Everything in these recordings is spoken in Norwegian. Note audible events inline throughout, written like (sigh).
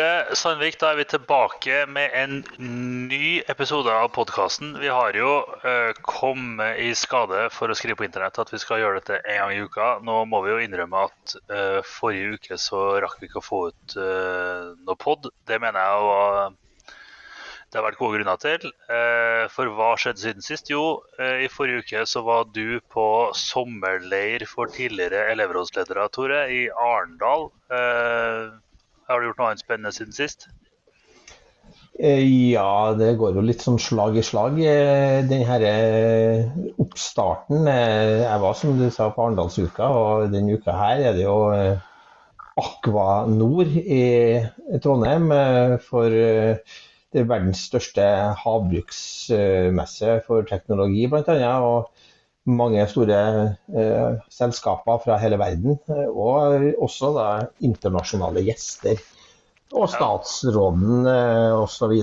Tore Sandvik, da er vi tilbake med en ny episode av podkasten. Vi har jo uh, kommet i skade for å skrive på internett at vi skal gjøre dette en gang i uka. Nå må vi jo innrømme at uh, forrige uke så rakk vi ikke å få ut uh, noe pod. Det mener jeg var det har vært gode grunner til. For hva skjedde siden sist? Jo, i forrige uke så var du på sommerleir for tidligere elevrådsledere, Tore, i Arendal. Har du gjort noe annet spennende siden sist? Eh, ja, det går jo litt sånn slag i slag. Eh, den her eh, oppstarten Jeg var som du sa på Arendalsuka, og denne uka her er det jo Aqua Nord i Trondheim. For det er verdens største havbruksmesse for teknologi, bl.a. Og mange store eh, selskaper fra hele verden. Og også da internasjonale gjester. Og statsråden eh, osv.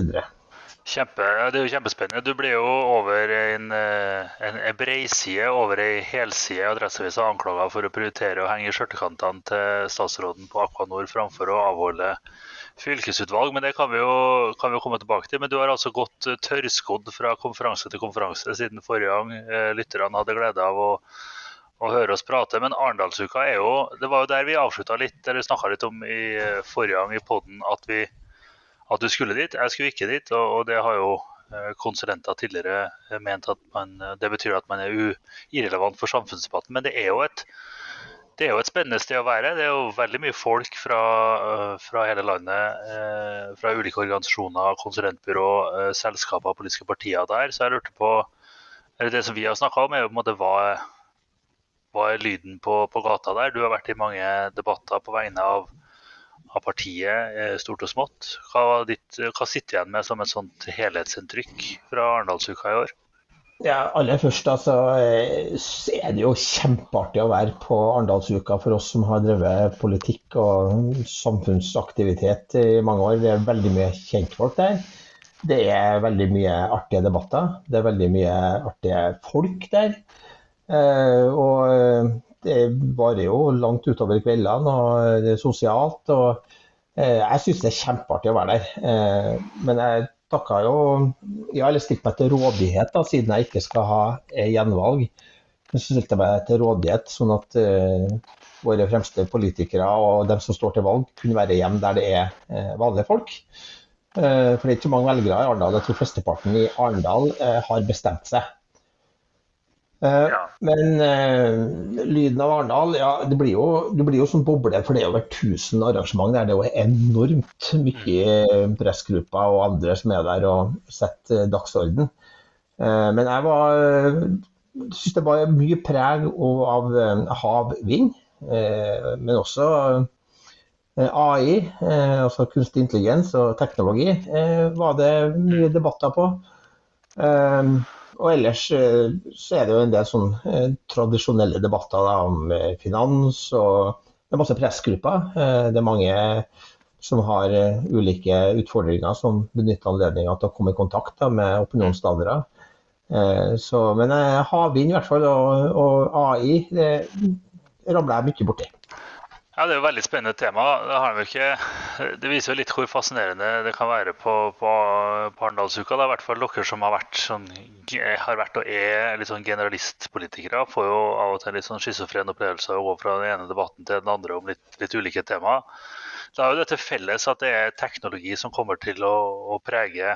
Kjempe, det er jo kjempespennende. Du blir jo over en, en, en breiside over ei helside i Adresseavisa anklaga for å prioritere å henge i skjørtekantene til statsråden på Aquanor framfor å avholde fylkesutvalg. Men det kan vi, jo, kan vi komme tilbake til. Men du har altså gått tørrskodd fra konferanse til konferanse siden forrige gang eh, lytterne hadde glede av å å høre oss prate. Men Arendalsuka er jo Det var jo der vi avslutta litt, eller snakka litt om i eh, forrige gang i poden at, vi, at du skulle dit. Jeg skulle ikke dit, og, og det har jo eh, konsulenter tidligere eh, ment at man, det betyr at man er irrelevant for samfunnsdebatten. Men det er jo et det er jo et spennende sted å være. Det er jo veldig mye folk fra, fra hele landet. Fra ulike organisasjoner, konsulentbyrå, selskaper og politiske partier der. Så jeg lurte på eller Det som vi har snakka om, er jo på en måte hva, hva er lyden på, på, gata der? Du har vært i mange debatter på vegne av, av partiet, eh, stort og smått. Hva, ditt, hva sitter du igjen med som et sånt helhetsinntrykk fra Arendalsuka i år? Ja, aller først altså, eh, så er det jo kjempeartig å være på Arendalsuka for oss som har drevet politikk og samfunnsaktivitet i mange år. Det er veldig mye kjentfolk der. Det er veldig mye artige debatter. Det er veldig mye artige folk der. Eh, og eh, det varer jo langt utover kveldene, og det er sosialt. og eh, Jeg syns det er kjempeartig å være der. Men jeg takka jo Ja, eller stilte meg til rådighet, da, siden jeg ikke skal ha gjenvalg. Så stilte jeg meg til rådighet, sånn at våre fremste politikere og dem som står til valg, kunne være hjem der det er vanlige folk. For det er ikke så mange velgere i Arendal. Jeg tror flesteparten i Arendal har bestemt seg. Eh, ja. Men uh, lyden av Arendal, ja, det blir jo, det blir jo som boble. For det er over 1000 arrangement der. Det er jo enormt mye pressgrupper og andre som er der og setter dagsorden. Uh, men jeg var syns det var mye preg av havvind, men også AI, altså kunstig intelligens og teknologi, var det mye debatter på. Og ellers eh, så er det jo en del sånn eh, tradisjonelle debatter da, om eh, finans, og det er masse pressgrupper. Det er mange som har ulike utfordringer, som benytter anledninga til å komme i kontakt da, med opinionsdannere. Så, men havvind i hvert fall, og, og AI, det ramler jeg mye borti. Ja, Det er jo et veldig spennende tema. Det, ikke, det, viser jo litt hvor fascinerende det kan være på, på, på Arendalsuka. I hvert fall dere som har vært, sånn, har vært og er litt sånn generalistpolitikere, får jo av og til litt sånn schizofrene opplevelse å gå fra den ene debatten til den andre om litt, litt ulike temaer. Det er jo dette felles at det er teknologi som kommer til å, å prege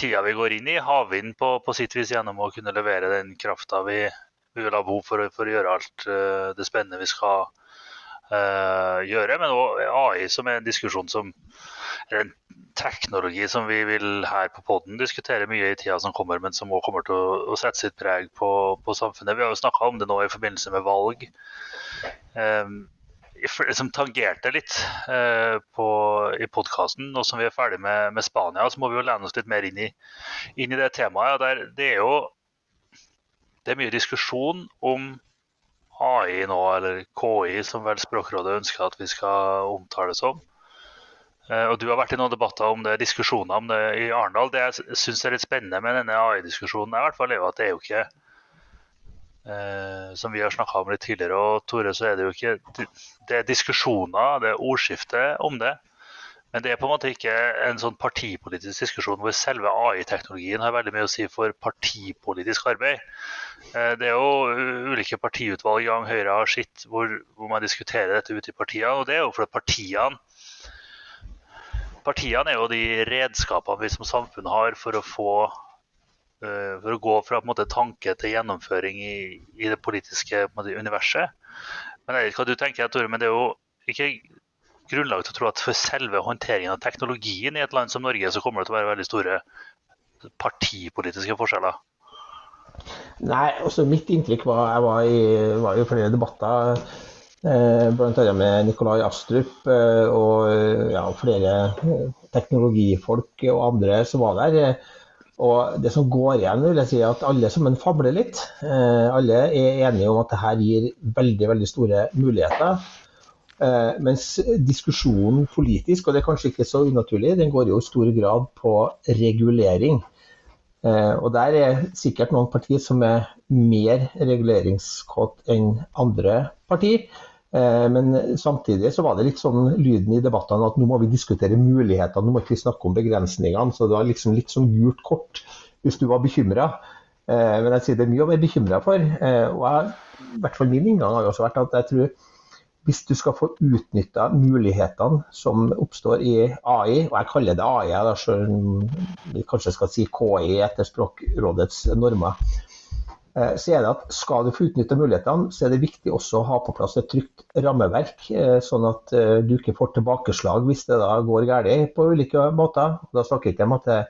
tida vi går inn i. Havvind på, på sitt vis gjennom å kunne levere den krafta vi, vi, vil ha behov for, for å gjøre alt uh, det spennende vi skal uh, gjøre. Men òg AI, som er en diskusjon som er en teknologi som vi vil her på poden diskutere mye i tida som kommer, men som òg kommer til å, å, sette sitt preg på, på samfunnet. Vi har jo snakka om det nå i forbindelse med valg. Um, som tangerte litt uh, på, i podkasten. Nå som vi er ferdig med, med, Spania, så må vi jo lene oss litt mer inn i, inn i det temaet. Der, det er jo det er mye diskusjon om AI nå, eller KI, som vel Språkrådet ønsker at vi skal omtale som. Eh, og Du har vært i noen debatter om det, diskusjoner om det i Arendal. Det jeg syns er litt spennende med denne AI-diskusjonen, er, er at det er jo ikke eh, som vi har snakka om litt tidligere. Og Tore, så er det jo ikke Det er diskusjoner, det er ordskifte om det. Men det er på en måte ikke en sånn partipolitisk diskusjon hvor selve AI-teknologien har veldig mye å si for partipolitisk arbeid. Eh, det er jo ulike partiutvalg gang Høyre har sitt hvor, hvor, man diskuterer dette ute i partiene. Og det er jo fordi partiene Partiene er jo de redskapene vi som samfunn har for å få Eh, for å gå fra måte, tanke til gjennomføring i, i det politiske måte, universet. Men jeg vet ikke hva du tenker, Tore, men det er jo ikke grunnlag til å tro at for selve håndteringen av teknologien i et land som Norge, så kommer det til å være veldig store partipolitiske forskjeller. Nei, også mitt inntrykk var Jeg var i, var i flere debatter, eh, bl.a. med Nikolai Astrup eh, og ja, flere teknologifolk og andre som var der. Og det som går igjen, vil jeg si at alle sammen fabler litt. Eh, alle er enige om at dette gir veldig, veldig store muligheter. Eh, mens diskusjonen politisk, og det er kanskje ikke så unaturlig, den går jo i stor grad på regulering. Eh, og der er sikkert noen partier som er mer reguleringskåt enn andre partier. Eh, men samtidig så var det litt sånn lyden i debattene at nå må vi diskutere mulighetene, nå må ikke vi snakke om begrensningene. Så det var liksom litt sånn gult kort hvis du var bekymra. Eh, men jeg sier det er mye å være bekymra for. Og jeg, i hvert fall min inngang har også vært at jeg tror hvis du skal få utnytta mulighetene som oppstår i AI, og jeg kaller det AI, da, selv vi kanskje skal si KI etter Språkrådets normer, Eh, så er det at skal du få utnytta mulighetene, så er det viktig også å ha på plass et trygt rammeverk, eh, sånn at eh, du ikke får tilbakeslag hvis det da går galt på ulike måter. Da snakker jeg ikke om at det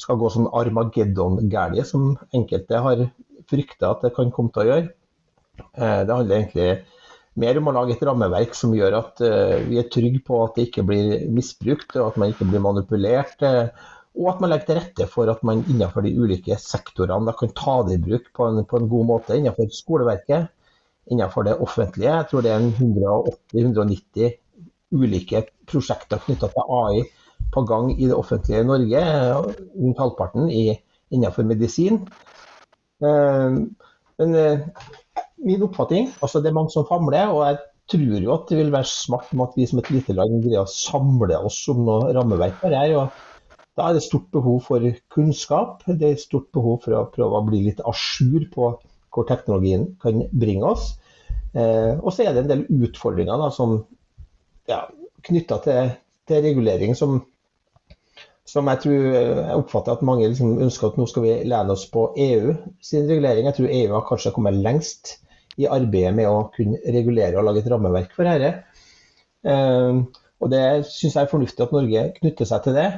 skal gå sånn Armageddon-galt, som enkelte har frykta at det kan komme til å gjøre. Det handler egentlig mer om å lage et rammeverk som gjør at vi er trygge på at det ikke blir misbrukt, og at man ikke blir manipulert og at man legger til rette for at man innenfor de ulike sektorene kan ta det i bruk på en, på en, god måte. Innenfor skoleverket, innenfor det offentlige. Jeg tror det er 180-190 ulike prosjekter knytta til AI på gang i det offentlige Norge. Rundt halvparten i, innenfor medisin. Eh, men eh, min oppfatning, altså det er mange som famler, og jeg tror jo at det vil være smart med at vi som et lite land greier å samle oss om noe rammeverk her. og da er det stort behov for kunnskap. Det er stort behov for å prøve å bli litt à jour på hvor teknologien kan bringe oss. Eh, og så er det en del utfordringer da, som ja, knytta til, til, regulering som, som jeg tror jeg oppfatter at mange liksom ønsker at nå skal vi lene oss på EU sin regulering. Jeg tror EU har kanskje kommet lengst i arbeidet med å kunne regulere og lage et rammeverk for dette. Eh, og det syns jeg er fornuftig at Norge knytter seg til det.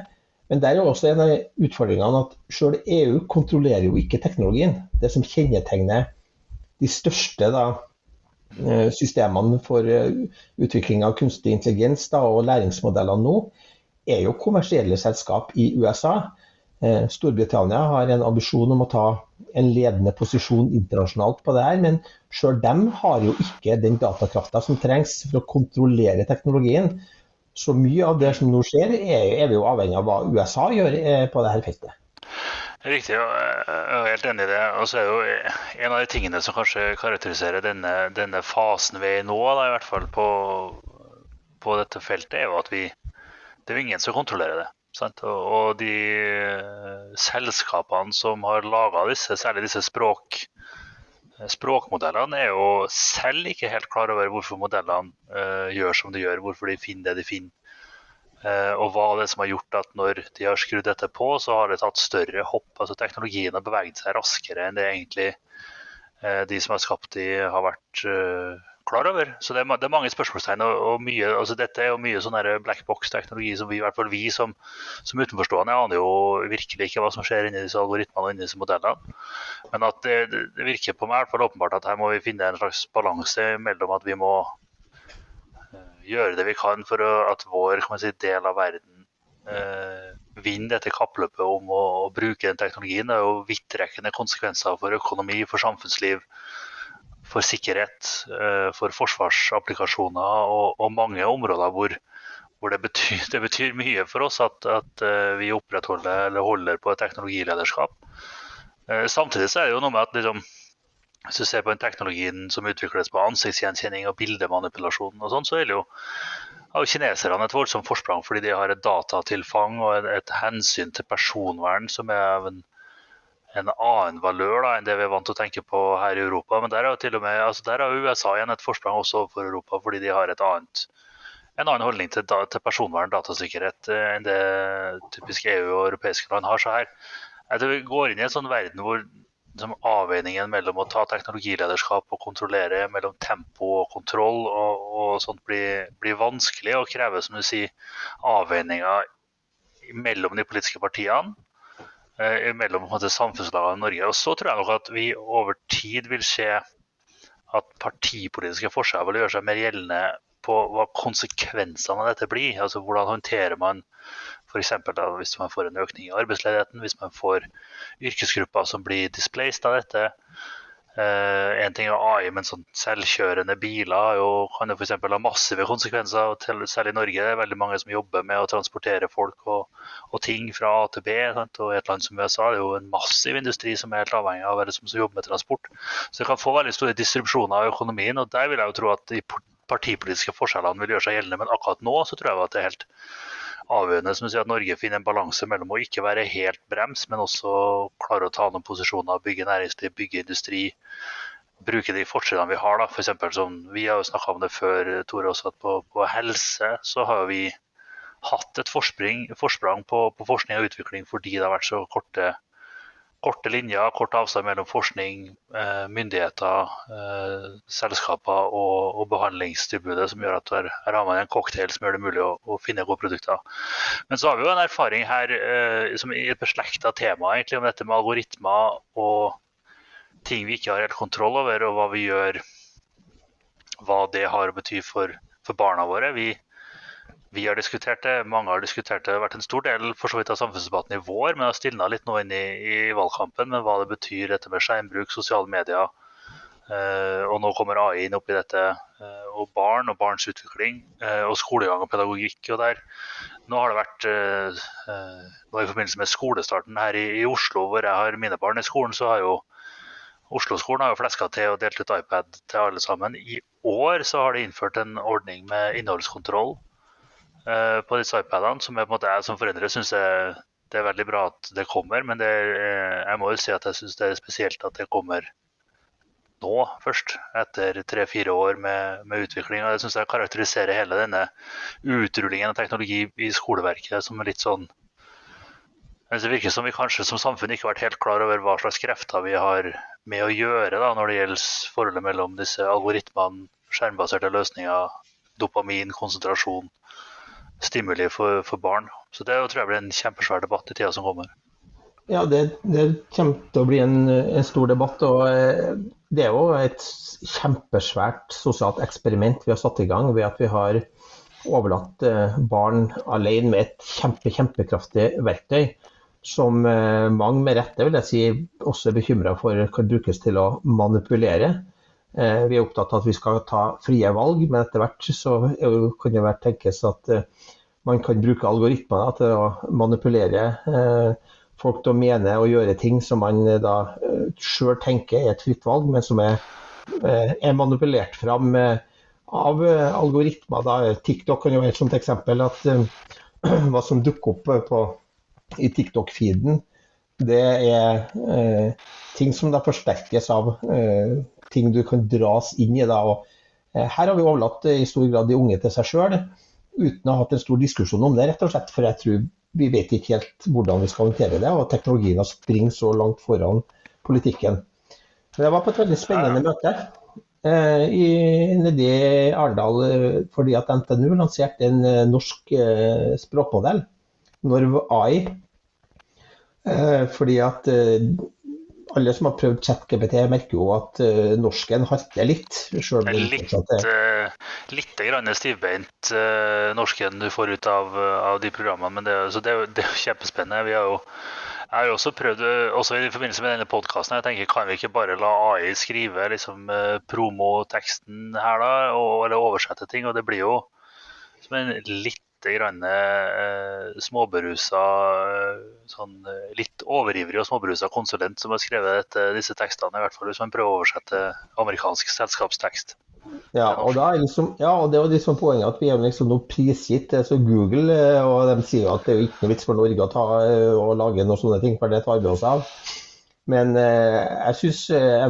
Men der er også en av utfordringene at selv EU kontrollerer jo ikke teknologien. Det som kjennetegner de største da, eh, systemene for eh, utvikling av kunstig intelligens da, og læringsmodeller nå, er jo kommersielle selskap i USA. Eh, Storbritannia har en ambisjon om å ta en ledende posisjon internasjonalt på det her, men sjøl dem har jo ikke den datakrafta som trengs for å kontrollere teknologien. Så mye av det som nå skjer, er, vi jo avhengig av hva USA gjør eh, på dette feltet. Riktig, og jeg er helt enig i det. Og så er jo En av de tingene som kanskje karakteriserer denne, denne fasen vi er i nå, da, i hvert fall på, på, dette feltet, er jo at vi det er jo ingen som kontrollerer det. Sant? Og, de selskapene som har laga disse, særlig disse språk Språkmodellene er jo selv ikke helt klar over hvorfor modellene uh, gjør som de gjør, hvorfor de finner det de finner. Uh, og hva det er som har gjort at når de har skrudd dette på, så har det tatt større hopp. Altså Teknologien har beveget seg raskere enn det egentlig uh, de som har skapt de har vært klar over. Så det er, det er mange spørsmålstegn. og, og mye, altså Dette er jo mye sånn black box-teknologi som vi i hvert fall vi som, som utenforstående aner jo virkelig ikke hva som skjer inni disse algoritmene og inni disse modellene. Men at det, det virker på meg i hvert fall åpenbart at her må vi finne en slags balanse mellom at vi må eh, gjøre det vi kan for å, at vår si, del av verden eh, vinner dette kappløpet om å, å, bruke den teknologien. Det er jo vidtrekkende konsekvenser for økonomi, for samfunnsliv, for sikkerhet, eh, for forsvarsapplikasjoner og, og mange områder hvor, hvor det, betyr, det, betyr, mye for oss at, at, eh, vi opprettholder eller holder på teknologilederskap. Eh, samtidig så er det jo noe med at liksom, hvis du ser på den teknologien som utvikles på ansiktsgjenkjenning og bildemanipulasjon, og sånn, så er det jo, har kineserne et voldsomt forsprang fordi de har et datatilfang og et, hensyn til personvern som er av en, en annen valør da, enn det vi er vant til å tenke på her i Europa. Men der har, til og med, altså der har USA igjen et forsprang også overfor Europa fordi de har et annet en annen holdning til, til personvern og datasikkerhet eh, enn det typisk EU og europeiske land har. Så her jeg tror vi går inn i en sånn verden hvor liksom, avveiningen mellom å ta teknologilederskap og kontrollere, mellom tempo og kontroll, og, og sånt blir, blir, vanskelig og krever som du sier, avveininger mellom de politiske partiene. Eh, mellom samfunnslagene i Norge. Og Så tror jeg nok at vi over tid vil se at partipolitiske forskjeller vil gjøre seg mer gjeldende på hva konsekvensene av dette blir. Altså Hvordan håndterer man f.eks. hvis man får en økning i arbeidsledigheten, hvis man får yrkesgrupper som blir displaced av dette. Uh, en ting er AI, men sånn selvkjørende biler jo, kan jo f.eks. ha massive konsekvenser. Særlig i Norge det er veldig mange som jobber med å transportere folk og, og ting fra A til B. Sant? Og i et land som USA det er jo en massiv industri som er helt avhengig av hvem som jobber med transport. Så det kan få veldig store disrupsjoner av økonomien. og Der vil jeg jo tro at de partipolitiske forskjellene vil gjøre seg gjeldende. Men akkurat nå så tror jeg at det er helt avgjørende som sier, at Norge finner en balanse mellom å ikke være helt brems, men også klare å ta noen posisjoner, bygge næringsliv, bygge industri. Bruke de fortrinnene vi har. da, for eksempel, som Vi har jo snakka om det før, Tore, også at på, på helse så har vi hatt et forsprang på, på, forskning og utvikling fordi det har vært så korte korte linjer, kort avstand mellom forskning, eh, myndigheter, eh, selskaper og, og behandlingstilbudet, som gjør at her, her, har man en cocktail som gjør det mulig å, å, finne gode produkter. Men så har vi jo en erfaring her eh, som i et beslekta tema egentlig, om dette med algoritmer og ting vi ikke har helt kontroll over, og hva vi gjør, hva det har å bety for, for barna våre. Vi, vi har diskutert det, mange har diskutert det. Det har vært en stor del for så vidt av samfunnsdebatten i vår, men har stilna litt nå inn i, i, valgkampen med hva det betyr dette med skjermbruk, sosiale medier. Eh, og nå kommer AI inn oppi dette. Eh, og barn og barns utvikling. Eh, og skolegang og pedagogikk. og der. Nå har det vært eh, eh, nå I forbindelse med skolestarten her i, i, Oslo, hvor jeg har mine barn i skolen, så har jo Oslo-skolen fleska til og delt ut iPad til alle sammen. I år så har de innført en ordning med innholdskontroll på disse iPadene, som jeg, på en måte, jeg som foreldre syns det er veldig bra at det kommer. Men det, eh, jeg må jo si at jeg syns det er spesielt at det kommer nå først, etter tre-fire år med, med, utvikling. og Det syns jeg karakteriserer hele denne utrullingen av teknologi i skoleverket som litt sånn det virker som vi kanskje som samfunn ikke har vært helt klar over hva slags krefter vi har med å gjøre da, når det gjelder forholdet mellom disse algoritmene, skjermbaserte løsninger, dopamin, konsentrasjon stimuli for, for barn. Så det tror jeg blir en kjempesvær debatt i tida som kommer. Ja, det, det, kommer til å bli en, en, stor debatt. og eh, Det er jo et kjempesvært sosialt eksperiment vi har satt i gang ved at vi har overlatt eh, barn alene med et kjempe, kjempekraftig verktøy. Som eh, mange med rette vil jeg si, også er bekymra for kan brukes til å manipulere. Vi er opptatt av at vi skal ta frie valg, men etter hvert så kan det tenkes at man kan bruke algoritmer til å manipulere eh, folk til å mene og gjøre ting som man eh, da eh, sjøl tenker er et fritt valg, men som er, er manipulert fram av algoritmer. Da. TikTok kan jo være et sånt eksempel. at (clears throat) Hva som dukker opp på, i TikTok-feeden, det er eh, ting som da forsterkes av eh, ting du kan dras inn i. Da. Og, eh, her har vi overlatt i stor grad de unge til seg sjøl uten å ha hatt en stor diskusjon om det, rett og slett. For jeg tror vi vet ikke helt hvordan vi skal håndtere det, og teknologien springer så langt foran politikken. Men jeg var på et veldig spennende møte eh, i, nede i Arendal eh, fordi at NTNU lanserte en eh, norsk eh, språkmodell, Norv AI. Eh, fordi at eh, alle som har prøvd ChatGPT, merker jo at uh, norsken halter litt. Selv om litt, uh, litt grann stivbeint uh, norsken du får ut av, av de programmene. Men det, så det, det er jo kjempespennende. Vi har jo, jeg har jo også prøvd, også i forbindelse med denne podkasten, kan vi ikke bare la AI skrive liksom, promoteksten her, da, og, eller oversette ting? Og det blir jo som en litt grann eh, småberusa, eh, sånn eh, litt overivrig og småberusa konsulent som har skrevet dette, disse tekstene, i hvert fall hvis man prøver å oversette amerikansk selskapstekst. Ja, og, er liksom, ja, og det er jo liksom poenget at vi er liksom noe prisgitt så Google, og de sier jo at det er jo ikke noe vits for Norge å ta å lage noen sånne ting, for det tar vi oss av. Men jeg syns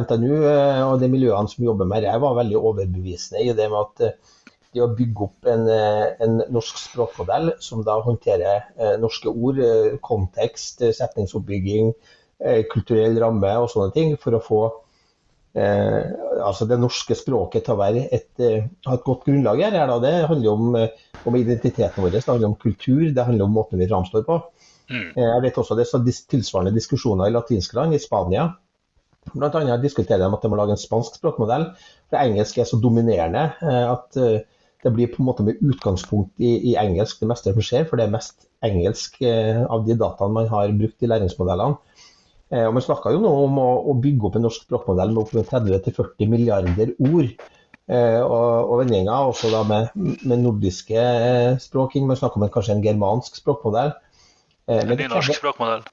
NTNU og de miljøene som jobber med det, var veldig overbevisende i det med at viktig å bygge opp en, eh, en, norsk språkmodell som da håndterer eh, norske ord, eh, kontekst, setningsoppbygging, kulturell ramme og sånne ting, for å få eh, altså det norske språket til å være et, ha et godt grunnlag her. Da. Det handler om, om identiteten vår, det handler om kultur, det handler om måten vi framstår på. Mm. Jeg vet også det er tilsvarende diskusjoner i latinske land, i Spania. Blant annet diskuterer de at de må lage en spansk språkmodell. For engelsk er så dominerende at det blir på en måte med utgangspunkt i, i, engelsk det meste som skjer, for det er mest engelsk eh, av de dataene man har brukt i læringsmodellene. Eh, og Man snakka jo nå om å, å, bygge opp en norsk språkmodell med opp mot 30-40 milliarder ord. Eh, og, og vendinger, også da med, med nordiske eh, språk. Man snakker om en, kanskje en germansk språkmodell. Eh, en norsk språkmodell.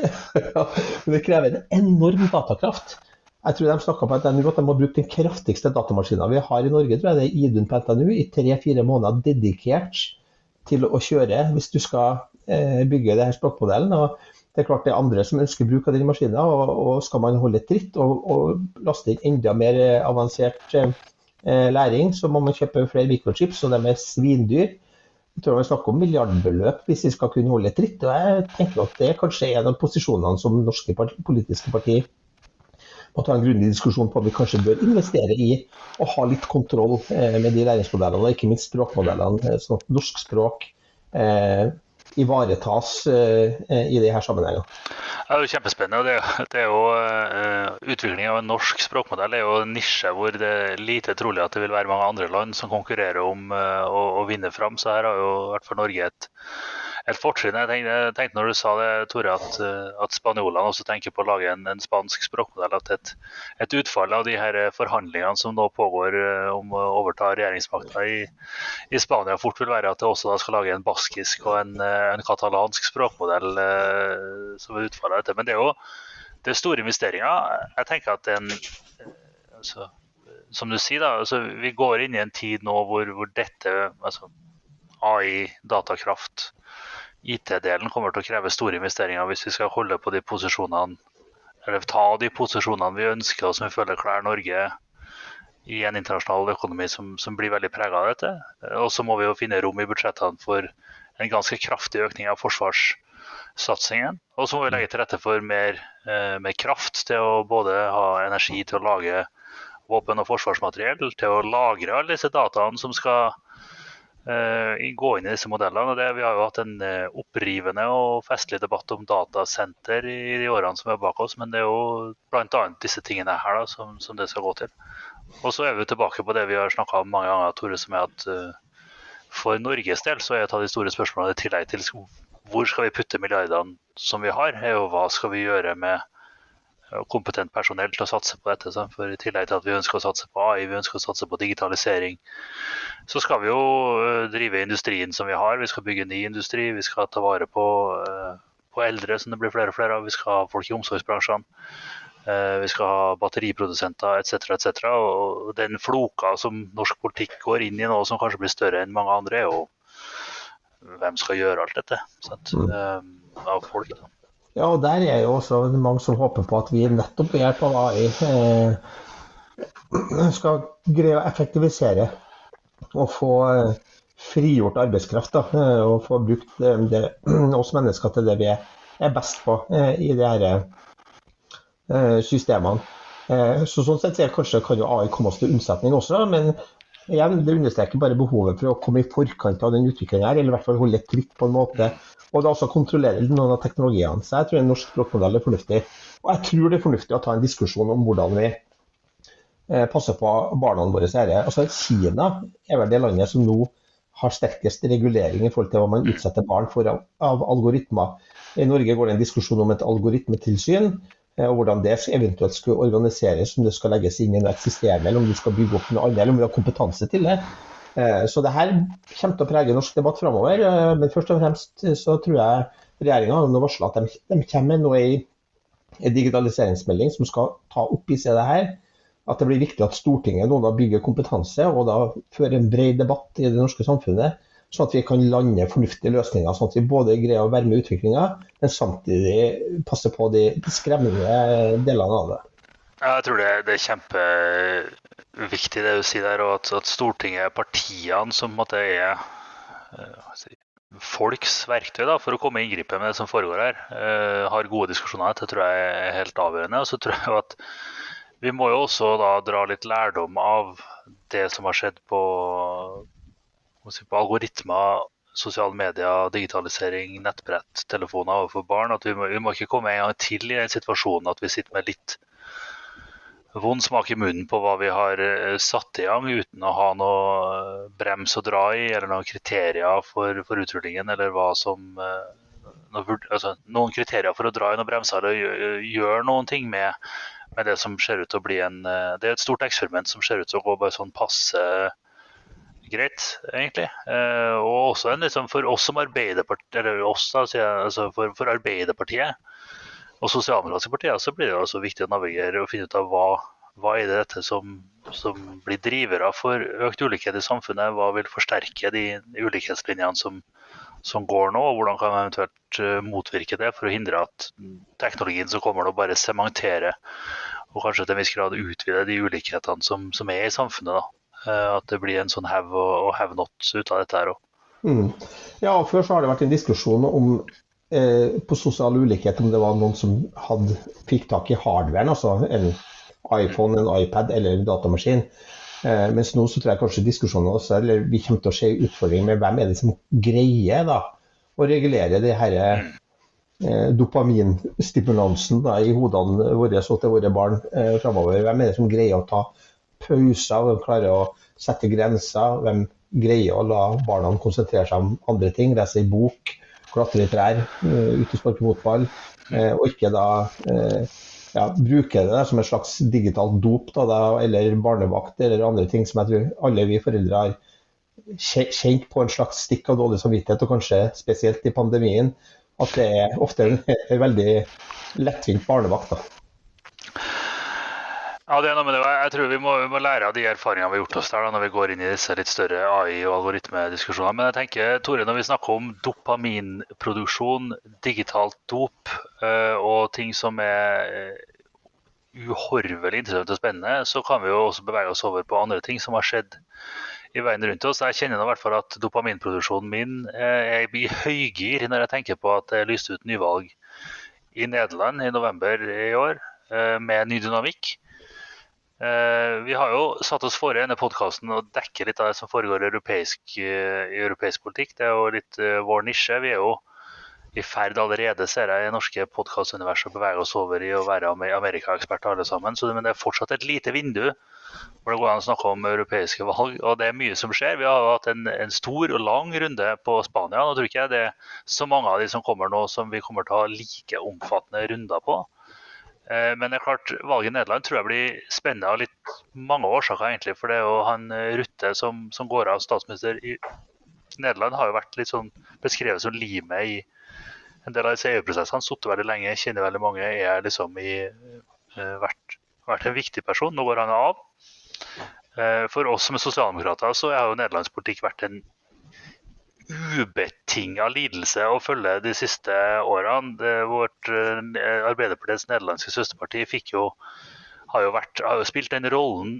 (laughs) ja, men det krever en enorm datakraft. Jeg tror de snakka på NTNU at de må bruke den kraftigste datamaskinen vi har i Norge, tror jeg det er Idun på NTNU, i tre-fire måneder dedikert til å kjøre hvis du skal eh, bygge denne språkmodellen. Og det er klart det er andre som ønsker bruk av den maskinen, og, og skal man holde tritt og, og laste inn enda mer avansert eh, læring, så må man kjøpe flere mikrochips, og de er svindyr. Jeg tror vi snakker om milliardbeløp hvis vi skal kunne holde tritt. og jeg tenker at Det er kanskje en av posisjonene som norske politiske partier må ta en grundig diskusjon på om vi kanskje bør investere i å ha litt kontroll eh, med de læringsmodellene, og ikke minst språkmodellene, eh, sånn at norsk språk eh, ivaretas i disse sammenhengene. Det er jo kjempespennende. Det, det er jo uh, Utvikling av en norsk språkmodell er jo en nisje hvor det er lite trolig at det vil være mange andre land som konkurrerer om å, å, vinne fram. Så her har jo i hvert fall Norge et et fortrinn. Jeg tenkte, tenkte, når du sa det, Tore, at, eh, at spanjolene også tenker på å lage en, en spansk språkmodell. At et, et, utfall av de her forhandlingene som nå pågår eh, om å overta regjeringsmakta i, i, Spania, fort vil være at det også skal lage en baskisk og en, eh, en katalansk språkmodell eh, som er utfallet av dette. Men det er jo det er store investeringer. Jeg tenker at en altså, Som du sier, da, altså, vi går inn i en tid nå hvor, hvor dette altså, AI, datakraft, IT-delen kommer til å kreve store investeringer hvis vi skal holde på de posisjonene eller ta de posisjonene vi ønsker og som vi føler kler Norge i en internasjonal økonomi som, som blir veldig prega av dette. Og så må vi jo finne rom i budsjettene for en ganske kraftig økning av forsvarssatsingen. Og så må vi legge til rette for mer, eh, mer kraft til å både ha energi til å lage våpen og forsvarsmateriell, til å lagre alle disse dataene som skal gå inn i disse modellene. Det, vi har jo hatt en uh, opprivende og festlig debatt om datasenter i, de årene som er bak oss, men det er jo bl.a. disse tingene her da, som, som, det skal gå til. Og så er vi tilbake på det vi har snakka om mange ganger, Tore, som er at uh, for Norges del så er et av de store spørsmålene i tillegg til hvor skal vi putte milliardene som vi har, er jo hva skal vi gjøre med kompetent personell til å satse på dette. For I tillegg til at vi ønsker å satse på AI, vi ønsker å satse på digitalisering, så skal vi jo øh, drive industrien som vi har. Vi skal bygge ny industri, vi skal ta vare på, øh, på eldre, som det blir flere og flere av. Vi skal ha folk i omsorgsbransjene. Øh, vi skal ha batteriprodusenter etc. etc. Og den floka som norsk politikk går inn i nå, som kanskje blir større enn mange andre, er jo hvem skal gjøre alt dette sant? Mm. av folk. da. Ja, og der er jo også mange som håper på at vi nettopp ved hjelp av AI eh, skal greie å effektivisere og få eh, frigjort arbeidskraft. Da, eh, og få brukt det, det, (clears throat) oss mennesker til det vi er best på i de her systemene. Så sånn sett jeg, kanskje kan jo AI komme oss til unnsetning også, men igjen, det understreker bare behovet for å komme i forkant av den utviklingen her, eller i hvert fall holde tritt på en måte og da også kontrollere noen av teknologiene. Så jeg tror en norsk språkmodell er fornuftig. Og jeg tror det er fornuftig å ta en diskusjon om hvordan vi eh, passer på barna våre. Altså, Kina er vel det landet som nå har sterkest regulering i forhold til hva man utsetter barn for av, av algoritmer. I Norge går det en diskusjon om et algoritmetilsyn, og hvordan det eventuelt skulle organiseres, om det skal legges inn i noe eksisterende, eller om du skal bygge opp noe annet, eller om vi har kompetanse til det. Eh, så det her kommer til å prege norsk debatt framover. Eh, men først og fremst så tror jeg regjeringa har varsla at de, kommer med noe i digitaliseringsmelding som skal ta opp i seg det her. At det blir viktig at Stortinget nå da bygger kompetanse og da fører en bred debatt i det norske samfunnet. Sånn at vi kan lande fornuftige løsninger, sånn at vi både greier å være med i utviklinga, men samtidig passe på de skremmende delene av det. Jeg tror det, det er kjempeviktig det du sier der, og at, at Stortinget er partiene som måtte er si, folks verktøy da, for å komme i inngripen med det som foregår her. Uh, har gode diskusjoner. Det tror jeg er helt avgjørende. Og så tror jeg at vi må jo også da dra litt lærdom av det som har skjedd på, på algoritmer, sosiale medier, digitalisering, nettbrett, telefoner overfor barn. At vi må, vi må ikke komme en gang til i den situasjonen at vi sitter med litt vond smak i munnen på hva vi har eh, satt i gang, uten å ha noe eh, brems å dra i eller noen kriterier for, for utrullingen, eller hva som eh, altså, Noen kriterier for å dra i noen bremser eller gjøre noen ting med, med, det som ser ut til å bli en Det er et stort eksperiment som ser ut til å gå bare sånn passe greit, egentlig. Og også en, liksom, for oss som Arbeiderpartiet, eller oss da, altså for, for Arbeiderpartiet og sosialdemokratiske partier så blir det også viktig å navigere og finne ut av hva, hva er det dette som, som blir drivere for økt ulikhet i samfunnet. Hva vil forsterke de ulikhetslinjene som, som går nå, og hvordan kan man eventuelt eh, motvirke det for å hindre at teknologien som kommer nå bare sementerer og kanskje til en viss grad utvide de ulikhetene som, som er i samfunnet. da. Eh, at det blir en sånn have og, have not ut av dette her òg. Mm. Ja, før så har det vært en diskusjon om Eh, på sosial ulikhet om det var noen som hadde, fikk tak i hardwaren, altså en iPhone, en iPad eller en datamaskin. Eh, mens nå så tror jeg kanskje diskusjonen også, eller vi kommer til å se utfordringer med hvem er det som greier da, å regulere det her eh, dopaminstimulansen da, i hodene våre og til våre barn eh, framover. Hvem er det som greier å ta pauser, hvem klarer å sette grenser, hvem greier å la barna konsentrere seg om andre ting, lese en bok klatre i trær, uh, ute og sparke fotball. Uh, og ikke da uh, ja, bruke det som et slags digitalt dop, da, eller barnevakt eller andre ting som jeg tror alle vi foreldre har kjent på en slags stikk av dårlig samvittighet, og kanskje spesielt i pandemien, at det er ofte en (laughs) veldig lettvint barnevakt. da. Ja, det er noe med det. Jeg tror vi må, vi må lære av de erfaringene vi har gjort oss der da, når vi går inn i disse litt større AI- og algoritmediskusjonene. Men jeg tenker, Tore, når vi snakker om dopaminproduksjon, digitalt dop uh, og ting som er uh, uhorvelig interessant og spennende, så kan vi jo også bevege oss over på andre ting som har skjedd i verden rundt oss. Jeg kjenner i hvert fall at dopaminproduksjonen min uh, er i høygir når jeg tenker på at det er lyst ut nyvalg i Nederland i november i år med ny dynamikk. Eh, vi har jo satt oss for i denne podkasten å dekke litt av det som foregår i europeisk, eh, i europeisk politikk. Det er jo litt eh, vår nisje. Vi er jo i ferd allerede, ser jeg, i norske podkastuniverset å bevege oss over i å være amerikaeksperter alle sammen. Så, men det er fortsatt et lite vindu hvor det går an å snakke om europeiske valg. Og det er mye som skjer. Vi har hatt en, en stor og lang runde på Spania. Nå tror ikke jeg det er så mange av de som kommer nå som vi kommer til å ha like omfattende runder på. Eh, men det er klart, valget i Nederland tror jeg blir spennende av litt mange årsaker. egentlig, For det er jo han eh, Rutte som, som går av statsminister i Nederland, har jo vært litt sånn beskrevet som limet i en del av disse EU-prosessene. Sittet veldig lenge, kjenner veldig mange, er liksom i, uh, vært, vært, en viktig person. Nå går han av. For oss som er sosialdemokrater så har jo nederlandsk politikk vært en ubetinga lidelse å følge de siste årene. Det, vårt eh, Arbeiderpartiets nederlandske søsterparti jo, har, jo vært, har jo spilt den rollen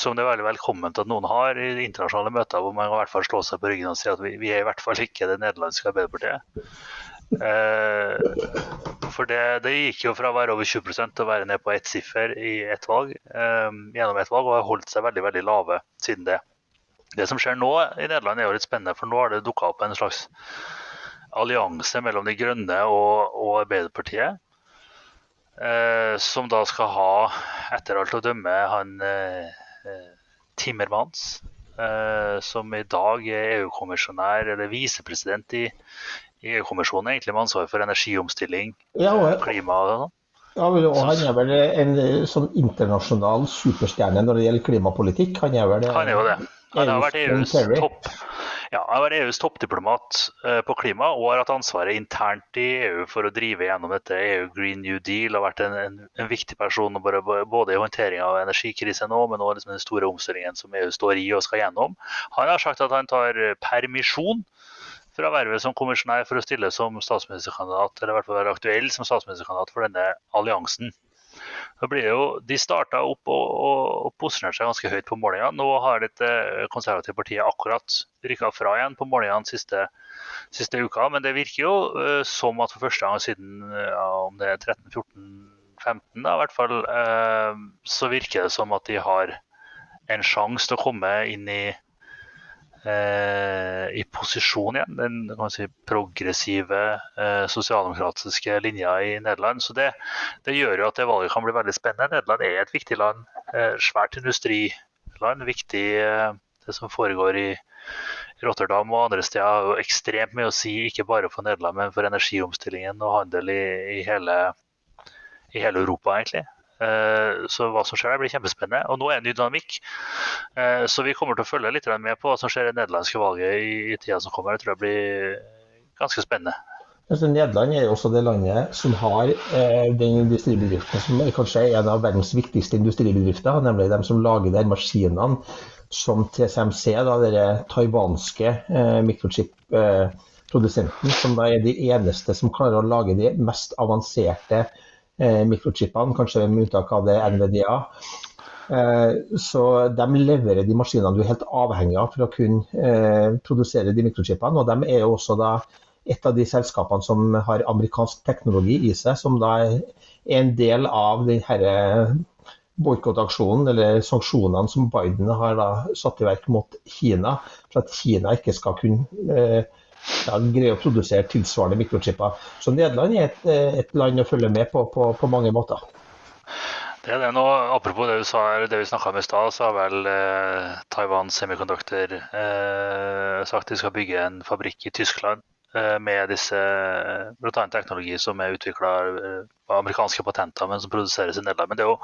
som det er veldig velkomment at noen har i internasjonale møter, hvor man i hvert fall slår seg på ryggen og sier at vi, vi er i hvert fall ikke det nederlandske Arbeiderpartiet. Eh, for det, det, gikk jo fra å være over 20 til å være ned på ett siffer i ett valg, eh, gjennom ett valg, og har holdt seg veldig veldig lave siden det. Det som skjer nå i Nederland er jo litt spennende, for nå har det dukka opp en slags allianse mellom De grønne og, og Arbeiderpartiet. Eh, som da skal ha, etter alt å dømme, han eh, Timmermans. Eh, som i dag er EU-kommisjonær, eller visepresident i, i EU-kommisjonen, egentlig med ansvar for energiomstilling, ja, klima og sånn. Ja, og Han er vel en sånn internasjonal superstjerne når det gjelder klimapolitikk? Han er vel han er jo det. Han har vært EUs topp ja, han har vært EUs toppdiplomat på klima og har hatt ansvaret internt i EU for å drive gjennom dette EU Green New Deal. har vært en, en, en viktig person både, både i håndtering av energikrisen nå, men òg liksom den store omstillingen som EU står i og skal gjennom. Han har sagt at han tar permisjon fra vervet som kommisjonær for å stille som statsministerkandidat, eller i hvert fall være aktuell som statsministerkandidat for denne alliansen. Jo, de starta opp og, og, og posisjonerte seg ganske høyt på målingene. Nå har dette konservative partiet akkurat rykka fra igjen på målingene siste, siste uka. Men det virker jo uh, som at for første gang siden ja, om det er 13-14-15, i hvert fall, uh, så virker det som at de har en sjanse til å komme inn i eh, i posisjon igjen. Den si, progressive eh, sosialdemokratiske linja i Nederland. Så det, det, gjør jo at det valget kan bli veldig spennende. Nederland er et viktig land. Eh, svært industriland. Viktig eh, det som foregår i Rotterdam og andre steder jo ekstremt mye å si, ikke bare for Nederland, men for energiomstillingen og handel i, i, hele, i hele Europa, egentlig. Eh, så hva som skjer der, blir kjempespennende. Og nå er det ny dynamikk. Eh, så vi kommer til å følge litt med på hva som skjer i det nederlandske valget i, tida som kommer. Det tror jeg blir ganske spennende. Altså, Nederland er jo også det landet som har eh, den industribedriften som kanskje er en av verdens viktigste industribedrifter, nemlig de som lager de maskinene som TSMC, da, den taiwanske eh, mikrochip-produsenten, eh, som da er de eneste som klarer å lage de mest avanserte mikrochipene, kanskje med unntak av det NVDA. Eh, så de leverer de maskinene du er helt avhengig av for å kunne eh, produsere de mikrochipene. Og de er jo også da et av de selskapene som har amerikansk teknologi i seg, som da er en del av denne boikottaksjonen eller sanksjonene som Biden har da satt i verk mot Kina, for at Kina ikke skal kunne ja, greier å produsere tilsvarende mikrochipper. Så Nederland er et, eh, et, land å følge med på på, på mange måter. Det er det nå, Apropos det, du sa, det vi snakka om i stad, så har vel eh, Taiwan Semiconductor eh, sagt de skal bygge en fabrikk i Tyskland eh, med disse bl.a. teknologi som er utvikla eh, på amerikanske patenter, men som produseres i Nederland. Men det er jo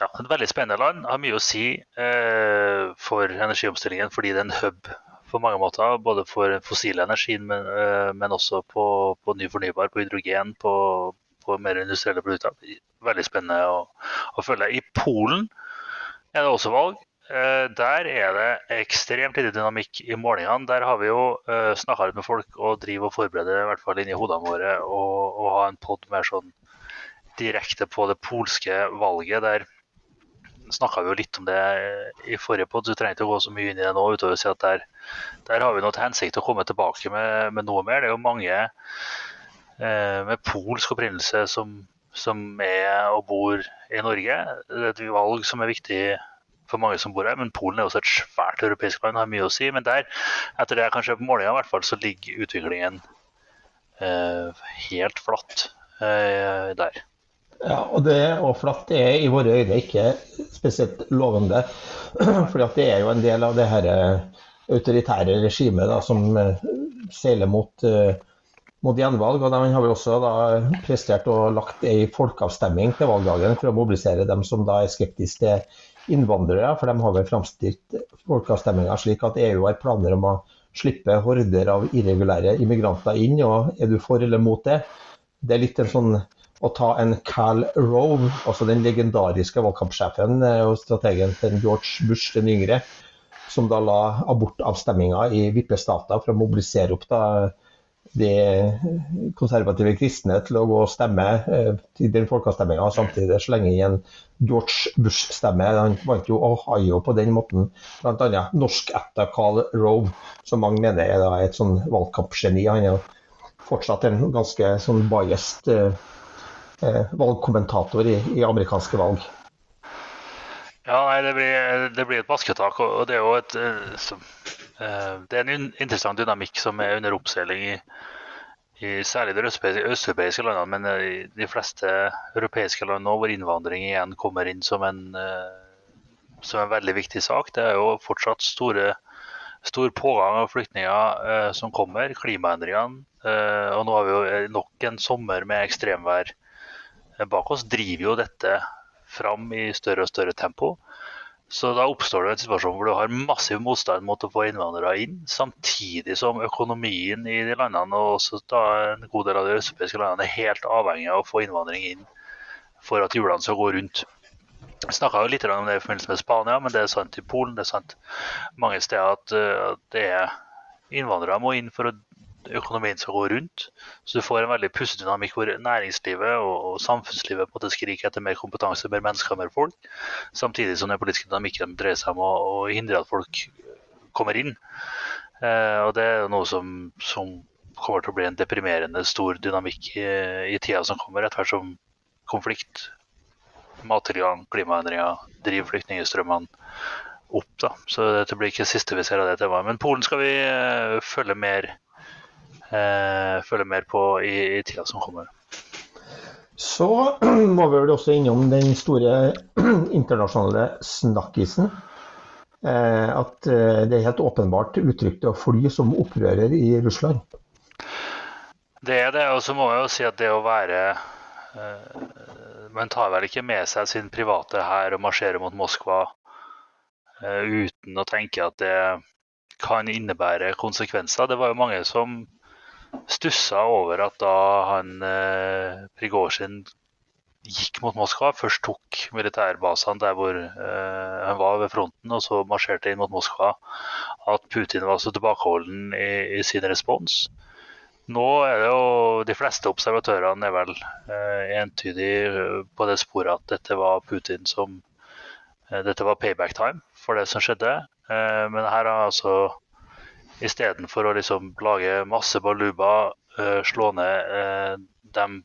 ja, et veldig spennende land. Har mye å si eh, for energiomstillingen fordi det er en hub på mange måter. Både for fossil energi, men, eh, men også på, på, ny fornybar, på hydrogen, på, på mer industrielle produkter. Veldig spennende å, å, følge. I Polen er det også valg. Eh, der er det ekstremt lite dynamikk i målingene. Der har vi jo eh, snakka med folk og driver og forbereder i hvert fall inni hodene våre og ha en pod mer sånn direkte på det polske valget. der snakka vi jo litt om det i forrige pod, så du trenger ikke å gå så mye inn i det nå. utover å si at Der, der har vi noe til hensikt å komme tilbake med, med, noe mer. Det er jo mange eh, med polsk opprinnelse som, som, er og bor i Norge. Det er et valg som er viktig for mange som bor her, men Polen er også et svært europeisk land, har mye å si. Men der, etter det kanskje på målinga i hvert fall, så ligger utviklingen eh, helt flatt eh, der. Ja, og, det, og flatt er i våre øyne ikke spesielt lovende. (clears throat) For det er jo en del av det her eh, autoritære regimet som eh, seiler mot, uh, mot gjenvalg. og de har vi også da prestert og lagt ei folkeavstemning til valgdagen for å mobilisere dem som da er skeptiske til innvandrere. For de har vel framstilt folkeavstemninga slik at EU har planer om å slippe horder av irregulære immigranter inn. og Er du for eller mot det? Det er litt en sånn å ta en Cal Rove, altså den legendariske valgkampsjefen eh, og strategen til George Bush den yngre, som da la abortavstemminga i vippestater for å mobilisere opp da de konservative kristne til å gå og stemme eh, til den folkeavstemminga, samtidig slenge i en George Bush-stemme. Han vant jo Ohio på den måten, bl.a. norskætta Carl Rove, som mange mener er et sånn valgkampgeni. Han er fortsatt en ganske sånn biased Eh, valgkommentator i, i, amerikanske valg. Ja, nei, det blir, det blir et basketak. Og det er jo et eh, eh, Det er en interessant dynamikk som er under oppseiling i, i særlig de østeuropeiske landene, men i de fleste europeiske land nå, hvor innvandring igjen kommer inn som en, som en veldig viktig sak. Det er jo fortsatt store, stor pågang av flyktninger eh, som kommer. Klimaendringene. Eh, og nå har vi jo nok en sommer med ekstremvær bak oss driver jo dette fram i større og større tempo. Så da oppstår det en situasjon hvor du har massiv motstand mot å få innvandrere inn, samtidig som økonomien i de landene og også da en god del av de europeiske landene er helt avhengig av å få innvandring inn for at hjulene skal gå rundt. Jeg snakka litt om det i forbindelse med Spania, men det er sant i Polen. Det er sant mange steder at, at det er innvandrere må inn for at økonomien skal gå rundt. Så du får en veldig pussig dynamikk hvor næringslivet og, samfunnslivet på en måte skriker etter mer kompetanse, mer mennesker, mer folk. Samtidig som den politiske dynamikken dreier seg om å, å hindre at folk kommer inn. Eh, og det er noe som, som, kommer til å bli en deprimerende stor dynamikk i, i tida som kommer, etter hvert som konflikt, mattilgang, klimaendringer driver flyktningstrømmene opp. da. Så dette blir ikke siste vi ser av det temaet. Men Polen skal vi uh, følge mer eh, følge mer på i, i tida som kommer. Så (clears throat) må vi vel også innom den store (clears throat) internasjonale snakkisen. Eh, at eh, det er helt åpenbart uttrykt å fly som opprører i Russland. Det er det, og så må jeg jo si at det å være eh, Man tar vel ikke med seg sin private her og marsjerer mot Moskva eh, uten å tenke at det kan innebære konsekvenser. Det var jo mange som stussa over at da han eh, Prigozjin gikk mot Moskva, først tok militærbasene der hvor eh, han var ved fronten, og så marsjerte inn mot Moskva, at Putin var så tilbakeholden i, i sin respons. Nå er det jo De fleste observatørene er vel eh, entydig på det sporet at dette var Putin som eh, Dette var payback time for det som skjedde. Eh, men her har altså Istedenfor å liksom lage masse baluba, uh, slå ned uh, dem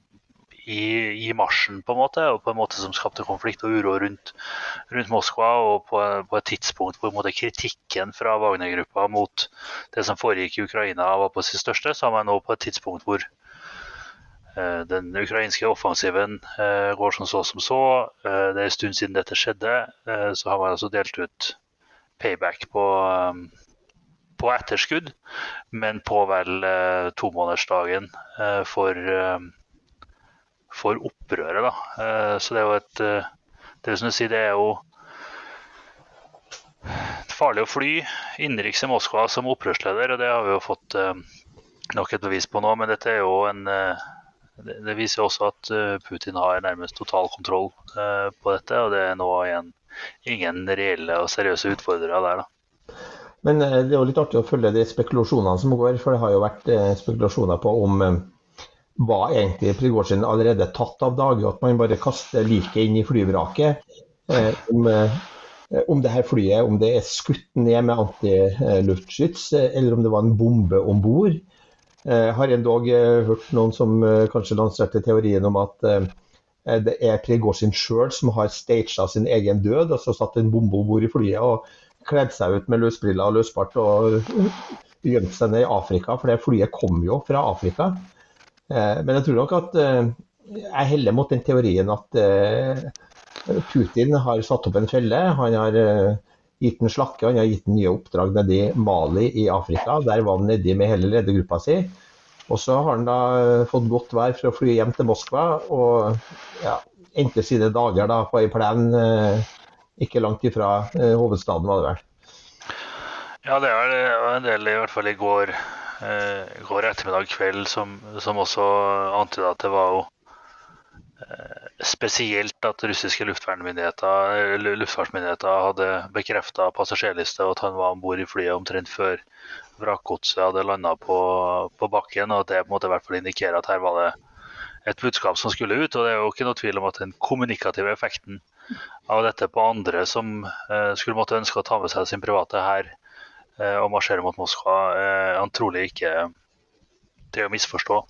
i, i, marsjen, på en måte, og på en måte som skapte konflikt og uro rundt, rundt Moskva. Og på, på, et tidspunkt hvor måte, kritikken fra Wagner-gruppa mot det som foregikk i Ukraina, var på sitt største, så har man nå på et tidspunkt hvor uh, den ukrainske offensiven går som så som så. det er en stund siden dette skjedde. så har man altså delt ut payback på um, på etterskudd, men på vel eh, tomånedersdagen eh, for, eh, for opprøret. Da. Eh, så det er jo et eh, Det er som du sier, det er jo farlig å fly innenriks i Moskva som opprørsleder, og det har vi jo fått eh, nok et bevis på nå. Men dette er jo en eh, det viser også at Putin har nærmest total kontroll på dette, og det er nå igjen ingen reelle og seriøse utfordrere der. da. Men eh, det er jo litt artig å følge de spekulasjonene som går, for det har jo vært eh, spekulasjoner på om hva var egentlig Prigozjin allerede tatt av dage, at man bare kaster liket inn i flyvraket. Om, om det her flyet om det er skutt ned med antiluftskyts, eller om det var en bombe om bord. Har endog hørt noen som kanskje lanserte teorien om at det er Prigozjin sjøl som har staged sin egen død, altså satt en bombe om bord i flyet. og kledd seg ut med løsbriller og løsbart og gjemt seg ned i Afrika, for det flyet kom jo fra Afrika. Eh, men jeg tror nok at eh, jeg heller mot den teorien at eh, Putin har satt opp en felle. Han har gitt en slakke, han har gitt en nye oppdrag nedi Mali i Afrika. Der var han nedi med hele ledergruppa si. Og så har han da fått godt vær for å fly hjem til Moskva, og ja, endte sine dager da på ei plen ikke langt ifra eh, hovedstaden, var det vel? Ja, det er en del, i hvert fall i går, eh, går ettermiddag kveld, som, som også antyda at det var jo eh, spesielt at russiske luftfartsmyndigheter hadde bekrefta passasjerliste og at han var om bord i flyet omtrent før vrakgodset hadde landa på, på, bakken. og at Det på en måte i hvert fall indikerer at her var det et budskap som skulle ut. og Det er jo ikke noe tvil om at den kommunikative effekten av dette på andre som eh, skulle måtte ønske å ta med seg sin private her eh, og marsjere mot Moskva, eh, han trolig ikke til å misforstå.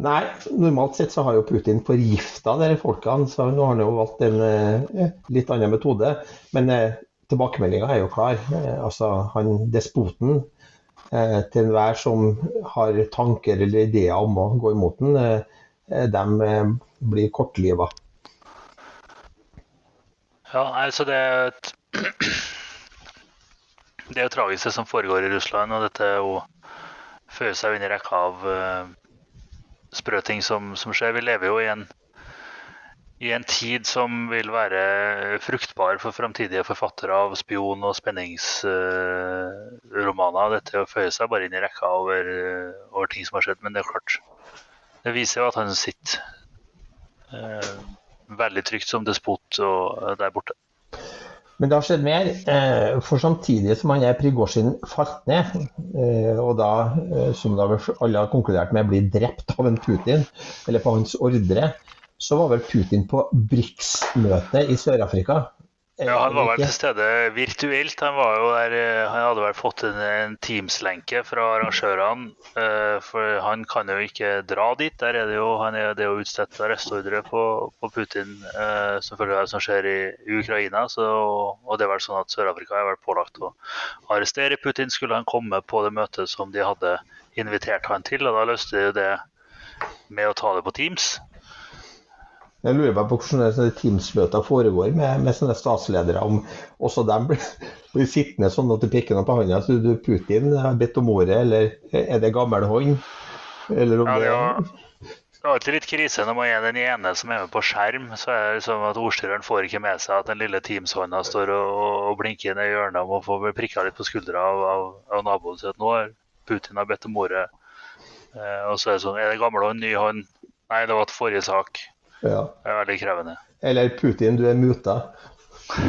Nei, normalt sett så har jo Putin forgifta disse folkene, så nå har han jo valgt en eh, litt annen metode. Men eh, tilbakemeldinga er jo klar. Eh, altså, han despoten eh, til enhver som har tanker eller ideer om å gå imot den, de blir kortliva. Ja, altså det er et (clears throat) Det er jo tragisk det som foregår i Russland, og dette jo føyer seg inn i rekka av uh, sprø ting som, som, skjer. Vi lever jo i en, i en tid som vil være fruktbar for framtidige forfattere av spion- og spenningsromaner. Dette føyer seg bare inn i rekka over, over, ting som har skjedd, men det er klart. Det viser jo at han sitter eh, veldig trygt som despot og, der borte. Men det har skjedd mer. Eh, for samtidig som han er Prigozjin falt ned, eh, og da, eh, som da alle har konkludert med, blir drept av en Putin, eller på hans ordre, så var vel Putin på BRICS-møte i Sør-Afrika. Ja, Han var vel til stede virtuelt. Han, der, eh, han hadde vel fått en, en Teams-lenke fra arrangørene. Eh, for han kan jo ikke dra dit. Der er det jo, han er, det er jo utstedt arrestordre på, på, Putin eh, som følge av det som skjer i, i Ukraina. Så, og det er vel sånn at Sør-Afrika er vel pålagt å arrestere Putin skulle han komme på det møtet som de hadde invitert han til. Og da løste de det med å ta det på Teams. Jeg lurer meg på hvordan Teams-møter foregår med, med, sånne statsledere. Om også de blir, (laughs) blir sittende sånn at du peker noe på hånda. Så du, Putin har bedt om ordet, eller er det gammel hånd? Eller om ja, det Det er alltid litt krise når man er den ene som er med på skjerm. Så er det sånn at ordstyreren får ikke med seg at den lille Teams-hånda står og, og, blinker ned i hjørnet og får få prikka litt på skuldra av, av, av naboen sin. At nå har Putin har bedt om ordet. Eh, og så er det sånn Er det gammel hånd, ny hånd? Nei, det var til forrige sak. Ja. Det er veldig krevende. Eller Putin, du er muta. (laughs)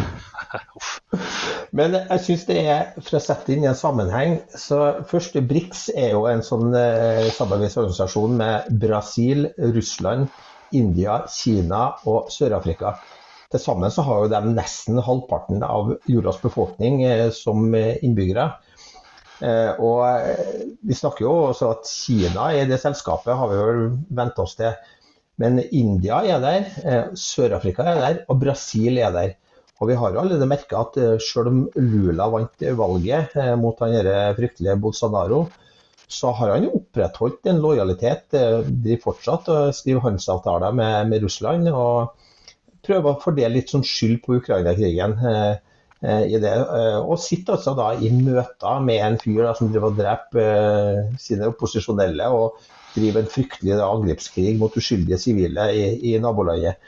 Men jeg syns det er, for å sette det inn i en sammenheng så Første BRICS er jo en sånn eh, samarbeidsorganisasjon med Brasil, Russland, India, Kina og Sør-Afrika. Til sammen så har jo de nesten halvparten av jordas befolkning eh, som innbyggere. Eh, og eh, Vi snakker jo også at Kina i det selskapet har vi vel vent oss til men India er der, eh, Sør-Afrika er der, og Brasil er der. Og vi har jo allerede merka at eh, selv om Lula vant valget eh, mot han fryktelige Bolsonaro, så har han opprettholdt en lojalitet. De fortsatt å skrive handelsavtaler med, med, Russland og prøver å fordele litt sånn skyld på Ukraina-krigen. i det, Og sitter altså da i møter med en fyr da, som driver og dreper sine opposisjonelle og driver en fryktelig angrepskrig mot uskyldige sivile i, i nabolaget.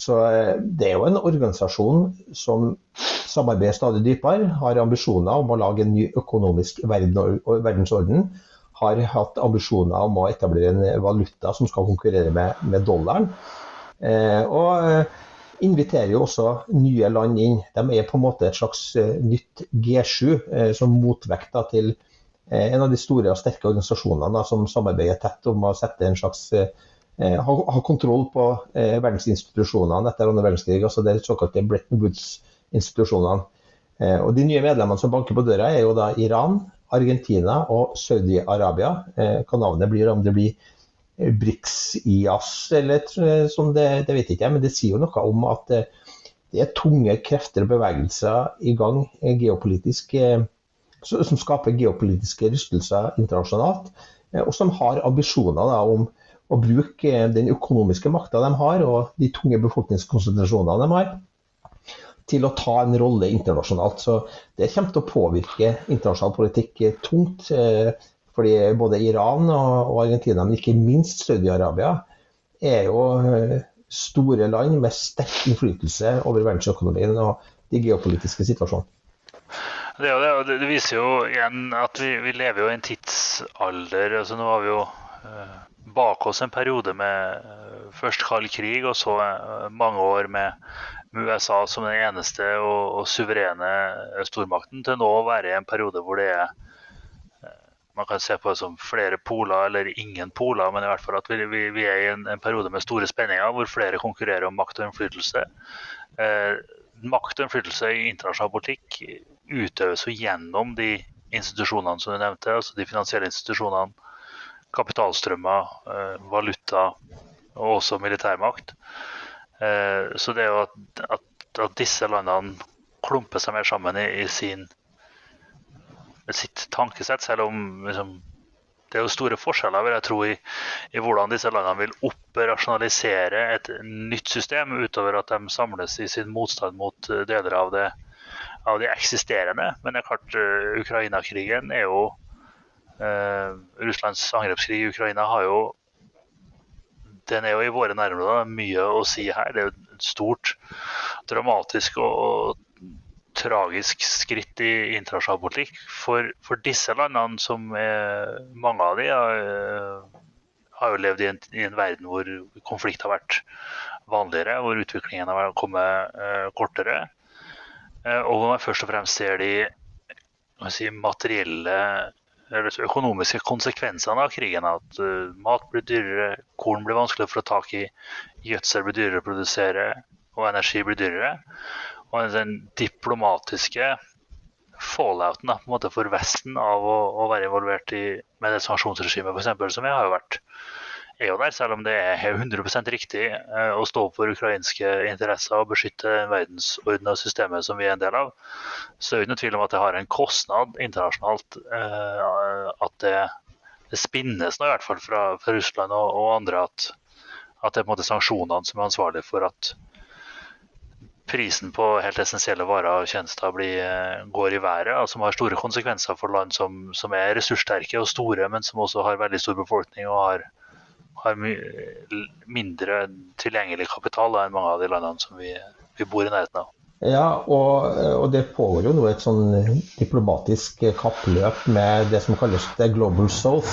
Så eh, Det er jo en organisasjon som samarbeider stadig dypere, har ambisjoner om å lage en ny økonomisk verdensorden. Har hatt ambisjoner om å etablere en valuta som skal konkurrere med, med dollaren. Eh, og eh, inviterer jo også nye land inn. De er på en måte et slags eh, nytt G7 eh, som motvekt til en av de store og sterke organisasjonene da, som samarbeider tett om å sette en slags eh, ha, ha, kontroll på eh, verdensinstitusjonene etter andre verdenskrig. altså Det såkalte Bretton Woods-institusjonene. Eh, og De nye medlemmene som banker på døra, er jo da Iran, Argentina og Saudi-Arabia. Eh, hva navnet blir, om det blir eh, BRICS-IAS eller som det, det vet jeg ikke, men det sier jo noe om at det er tunge krefter og bevegelser i gang geopolitisk. Eh, som skaper geopolitiske rystelser internasjonalt, eh, og som har ambisjoner da, om å bruke den økonomiske makta de har, og de tunge befolkningskonsentrasjonene de har, til å ta en rolle internasjonalt. Så det kommer til å påvirke internasjonal politikk tungt. Eh, fordi både Iran og Argentina, men ikke minst Saudi-Arabia, er jo eh, store land med sterk innflytelse over verdensøkonomien og de geopolitiske situasjonene. Det, det, det, viser jo igjen at vi, vi, lever jo i en tidsalder. altså Nå har vi jo eh, bak oss en periode med eh, først kald krig og så eh, mange år med, USA som den eneste og, og suverene stormakten, til nå å være i en periode hvor det er man kan se på det som flere poler eller ingen poler, men i hvert fall at vi, vi, vi er i en, en, periode med store spenninger hvor flere konkurrerer om makt og innflytelse. Eh, makt og innflytelse i internasjonal politikk utøves jo gjennom de institusjonene som du nevnte, altså de finansielle institusjonene, kapitalstrømmer, eh, valuta og også militærmakt. Eh, så det er jo at, at, at disse landene klumper seg mer sammen i, i sin, sitt tankesett, selv om liksom, det er jo store forskjeller vil jeg tro, i, i, hvordan disse landene vil operasjonalisere et nytt system, utover at de samles i sin motstand mot eh, deler av det av de eksisterende. Men det er klart, uh, Ukraina-krigen er jo uh, Russlands angrepskrig i Ukraina har jo den er jo i våre nærområder. Mye å si her. Det er jo et stort, dramatisk og tragisk skritt i internasjonal politikk. For, for disse landene, som er, mange av de har, har jo levd i en, i en, verden hvor konflikt har vært vanligere, hvor utviklingen har kommet uh, kortere. Uh, og hvor man først og fremst ser de si, materielle eller økonomiske konsekvensene av krigen. At uh, mat blir dyrere, korn blir vanskeligere å få tak i, gjødsel blir dyrere å produsere, og energi blir dyrere. Og den diplomatiske fallouten da, for Vesten av å, å være involvert i, med det sanksjonsregimet, f.eks., som vi har jo vært er jo der, selv om det er 100 riktig uh, å stå opp for ukrainske interesser og beskytte verdensorden og systemet som vi er en del av, så er det ingen tvil om at det har en kostnad internasjonalt. Uh, at det, det, spinnes nå i hvert fall fra, fra Russland og, og andre at, at, det er på en måte sanksjonene som er ansvarlig for at prisen på helt essensielle varer og tjenester blir, uh, går i været, som har store konsekvenser for land som, som er ressurssterke og store, men som også har veldig stor befolkning og har har mindre tilgjengelig kapital enn mange av de landene som vi, vi bor i nærheten av. Ja, og, og, det pågår jo nå et sånn diplomatisk kappløp med det som kalles the global south.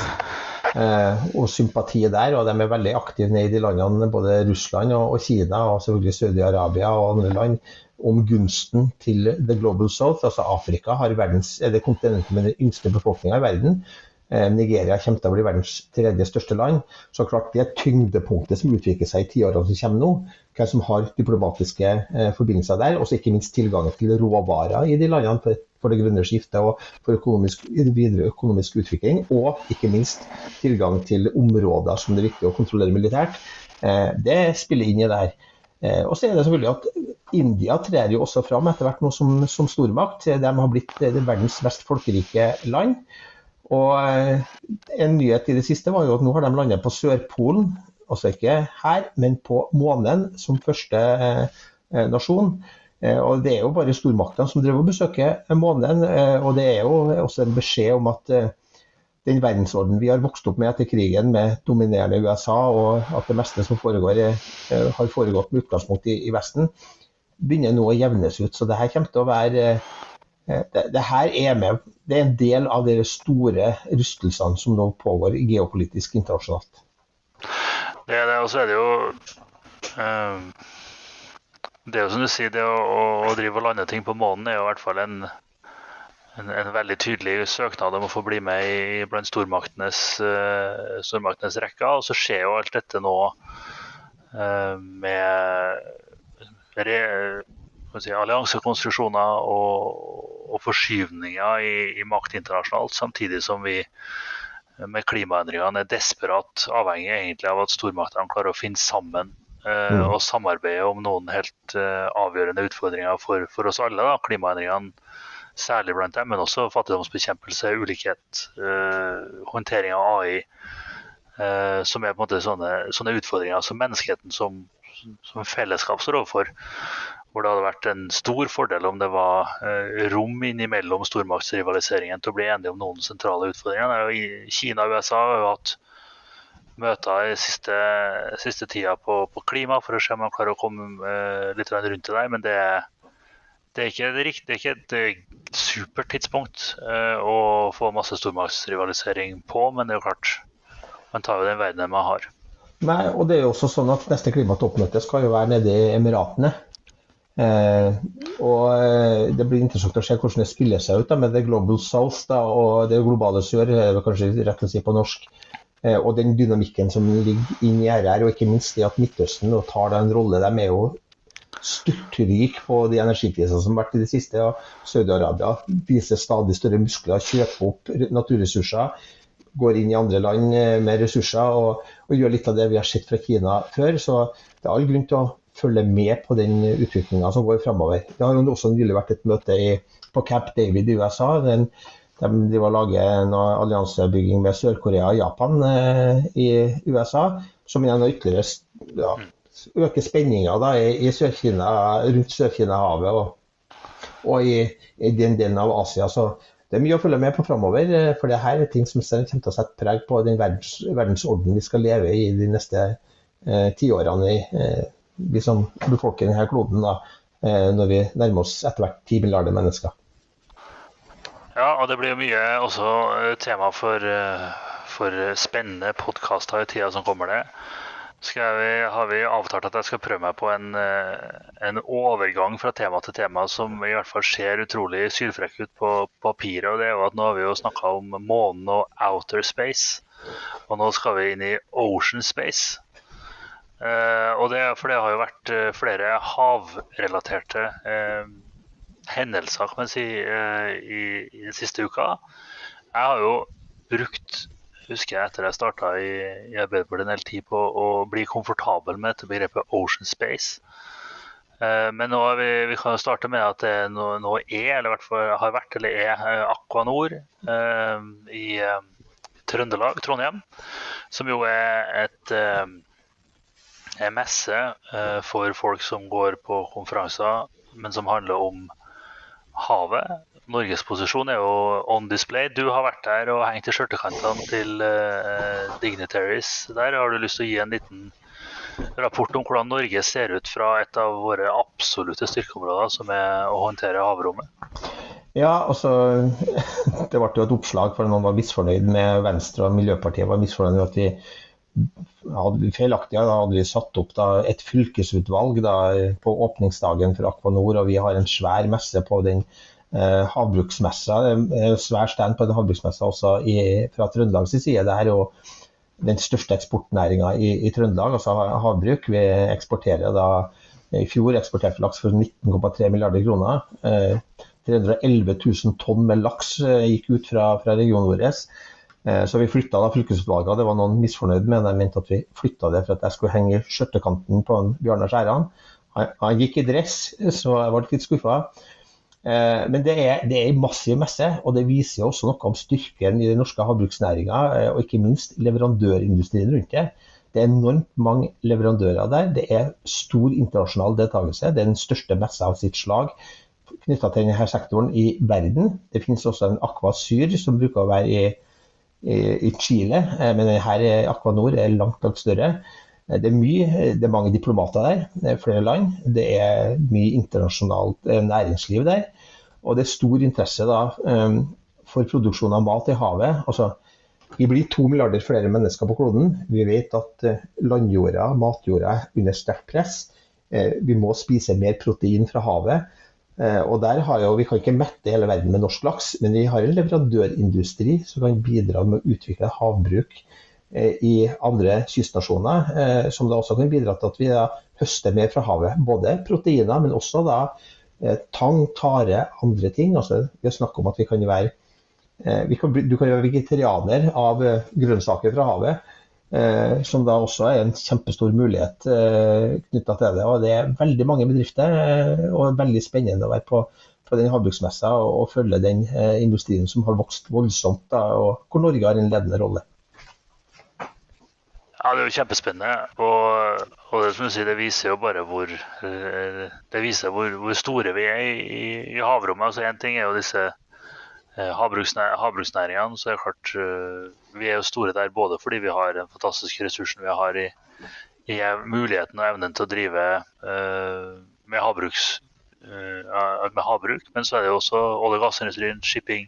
Eh, og sympatiet der, og de er veldig aktive nede i de landene, både Russland og, og Kina og selvfølgelig Saudi-Arabia og andre land, om gunsten til the global south. Altså Afrika har verdens, er det kontinentet med den yngste befolkninga i verden. Eh, Nigeria kommer til å bli verdens tredje største land. Så klart det tyngdepunktet som utvikler seg i tiårene som kommer nå. Hvem som har diplomatiske eh, forbindelser der. Og ikke minst tilgangen til råvarer i de landene for, for det grønne skiftet og for økonomisk, videre økonomisk utvikling. Og ikke minst tilgang til områder som det er viktig å kontrollere militært. Eh, det spiller inn i det her. Og så er det selvfølgelig at India trer jo også fram etter hvert nå som, som stormakt. De har blitt verdens mest folkerike land. Og eh, En nyhet i det siste var jo at nå har de landet på Sørpolen, altså ikke her, men på månen som første eh, nasjon. Eh, og Det er jo bare stormaktene som driver og besøker månen. Og det er jo også en beskjed om at den verdensorden vi har vokst opp med etter krigen, med dominerende USA, og at det meste som foregår, har foregått med utgangspunkt i, Vesten, begynner nå å jevnes ut. Så det her kommer til å være det, det, her er med, det er en del av de store rystelsene som nå pågår geopolitisk internasjonalt. Det er det, og så er det jo um, Det er jo som du sier, det å, å, drive og lande ting på månen er jo i hvert fall en, en, en veldig tydelig søknad om å få bli med i, blant stormaktenes, uh, stormaktenes rekker. Og så skjer jo alt dette nå uh, med re, si, alliansekonstruksjoner og, og forskyvninger i, i, makt internasjonalt, samtidig som vi med klimaendringene er desperat avhengig egentlig av at stormaktene klarer å finne sammen eh, mm. og samarbeide om noen helt eh, avgjørende utfordringer for, for oss alle. Da. Klimaendringene særlig blant dem, men også fattigdomsbekjempelse, ulikhet, eh, håndtering av AI. Eh, som er på en måte sånne, sånne utfordringer som menneskeheten som, som fellesskap står overfor hvor det hadde vært en stor fordel om det var eh, rom innimellom stormaktsrivaliseringen til å bli enige om noen sentrale utfordringer. Kina og USA har jo hatt møter i siste, siste tida på, på, klima for å se om man klarer å komme eh, litt rundt det der. Men det, det, er ikke det, er ikke et eh, supert tidspunkt å få masse stormaktsrivalisering på, men det er jo klart man tar jo den verdenen man har. Nei, og det er jo også sånn at Neste klimatoppmøte skal jo være nede i Emiratene. Eh, og eh, Det blir interessant å se hvordan det spiller seg ut da, med The Global South da, og det globale sør, det kanskje rett å si på norsk. Eh, og den dynamikken som ligger inni her, og ikke minst det at Midtøsten og tar den rolle. De er jo styrtryk på de energiprisene som har vært i det siste. og Saudi-Arabia viser stadig større muskler, kjøper opp naturressurser, går inn i andre land eh, med ressurser og, og gjør litt av det vi har sett fra Kina før. Så det er all grunn til å følge med på den utviklinga som går framover. Det har også nylig vært et møte i, på Camp David i USA. Den, de driver og lager en alliansebygging med Sør-Korea og Japan eh, i USA, som igjen ytterligere ja, øker spenninga i, i Sør rundt Sør-Kina-havet og, og i, i, den delen av Asia. Så det er mye å følge med på framover, eh, for det her er ting som kommer til å sette preg på den verdens, verdensorden vi skal leve i de neste eh, tiårene eh, vi som befolker denne kloden, da, eh, når vi nærmer oss etter hvert 10 milliarder mennesker. Ja, og det blir mye også eh, tema for, eh, for spennende podkaster i tida som kommer. det. Vi, har vi avtalt at jeg skal prøve meg på en, en, overgang fra tema til tema som i hvert fall ser utrolig sylfrekk ut på papiret. og det er jo at Nå har vi jo snakka om månen og outer space, og nå skal vi inn i ocean space. Uh, og det, for det har jo vært uh, flere havrelaterte uh, hendelser kan man si, i, i, den siste uka. Jeg har jo brukt, husker jeg etter jeg starta i, i Arbeiderpartiet en del tid på å bli komfortabel med dette begrepet ocean space. men nå vi, vi, kan jo starte med at det nå, nå er, eller i hvert fall har vært eller er, Aquanor i Trøndelag, Trondheim, som jo er et en messe eh, for folk som går på konferanser, men som handler om havet. Norges posisjon er jo on display. Du har vært der og hengt i skjørtekantene til uh, dignitaries der. Har du lyst til å gi en liten rapport om hvordan Norge ser ut fra et av våre absolutte styrkeområder, som er å håndtere havrommet? Ja, altså (laughs) Det ble jo et oppslag for noen var misfornøyd med Venstre og Miljøpartiet var misfornøyd med at vi hadde, feilaktig hadde vi satt opp da, et fylkesutvalg da, på åpningsdagen for Aquanor, og vi har en svær messe på den eh, havbruksmessa. Svær stand på den havbruksmessa også i, fra Trøndelags side. Det er jo den største eksportnæringa i, i, Trøndelag, altså havbruk. Vi eksporterer da i fjor eksporterte laks for 19,3 milliarder kroner. Eh, 311 000 tonn med laks eh, gikk ut fra, fra regionen vår. Eh, så vi flytta da fylkesutvalget. Det var noen misfornøyd med. Jeg mente at vi flytta det for at jeg skulle henge i skjørtekanten på Bjørnar Skjæran. Han, gikk i dress, så jeg ble litt skuffa. Eh, men det er, det massiv messe, og det viser også noe om styrken i den norske havbruksnæringa, eh, og ikke minst leverandørindustrien rundt det. Det er enormt mange leverandører der. Det er stor internasjonal deltakelse. Det er den største messa av sitt slag knytta til denne sektoren i verden. Det finnes også en Aquasyr som bruker å være i i Chile, eh, men her i Aquanor er langt, langt større. Eh, det er, mye, det er mange diplomater der, det er flere land. Det er mye internasjonalt eh, næringsliv der. Og det er stor interesse da, for produksjon av mat i havet. Altså, vi blir to milliarder flere mennesker på kloden. Vi vet at landjorda, matjorda, er under sterkt press. Vi må spise mer protein fra havet. Eh, og der har jo, Vi kan ikke mette hele verden med norsk laks, men vi har en leverandørindustri som kan bidra med å utvikle havbruk eh, i andre kystnasjoner. Eh, som da også kan bidra til at vi høster mer fra havet. Både proteiner, men også da tang, tare, andre ting. Altså, vi har snakket om at vi kan være vi kan, Du kan være vegetarianer av grønnsaker fra havet. Eh, som da også er en kjempestor mulighet eh, knytta til det. Og det er veldig mange bedrifter, eh, og veldig spennende å være på, på den havbruksmessa og, og, følge den eh, industrien som har vokst voldsomt, da, og hvor Norge har en ledende rolle. Ja, Det er jo kjempespennende. Og, og det, som du sier, det viser jo bare hvor, eh, det viser hvor, hvor store vi er i, i, i havrommet. Altså Én ting er jo disse havbruksnæringene, så er det klart eh, vi er jo store der både fordi vi har den fantastiske ressursen vi har i, i muligheten og evnen til å drive uh, med, havbruks, med, havbruk, men så er det jo også olje- og gassindustrien, shipping,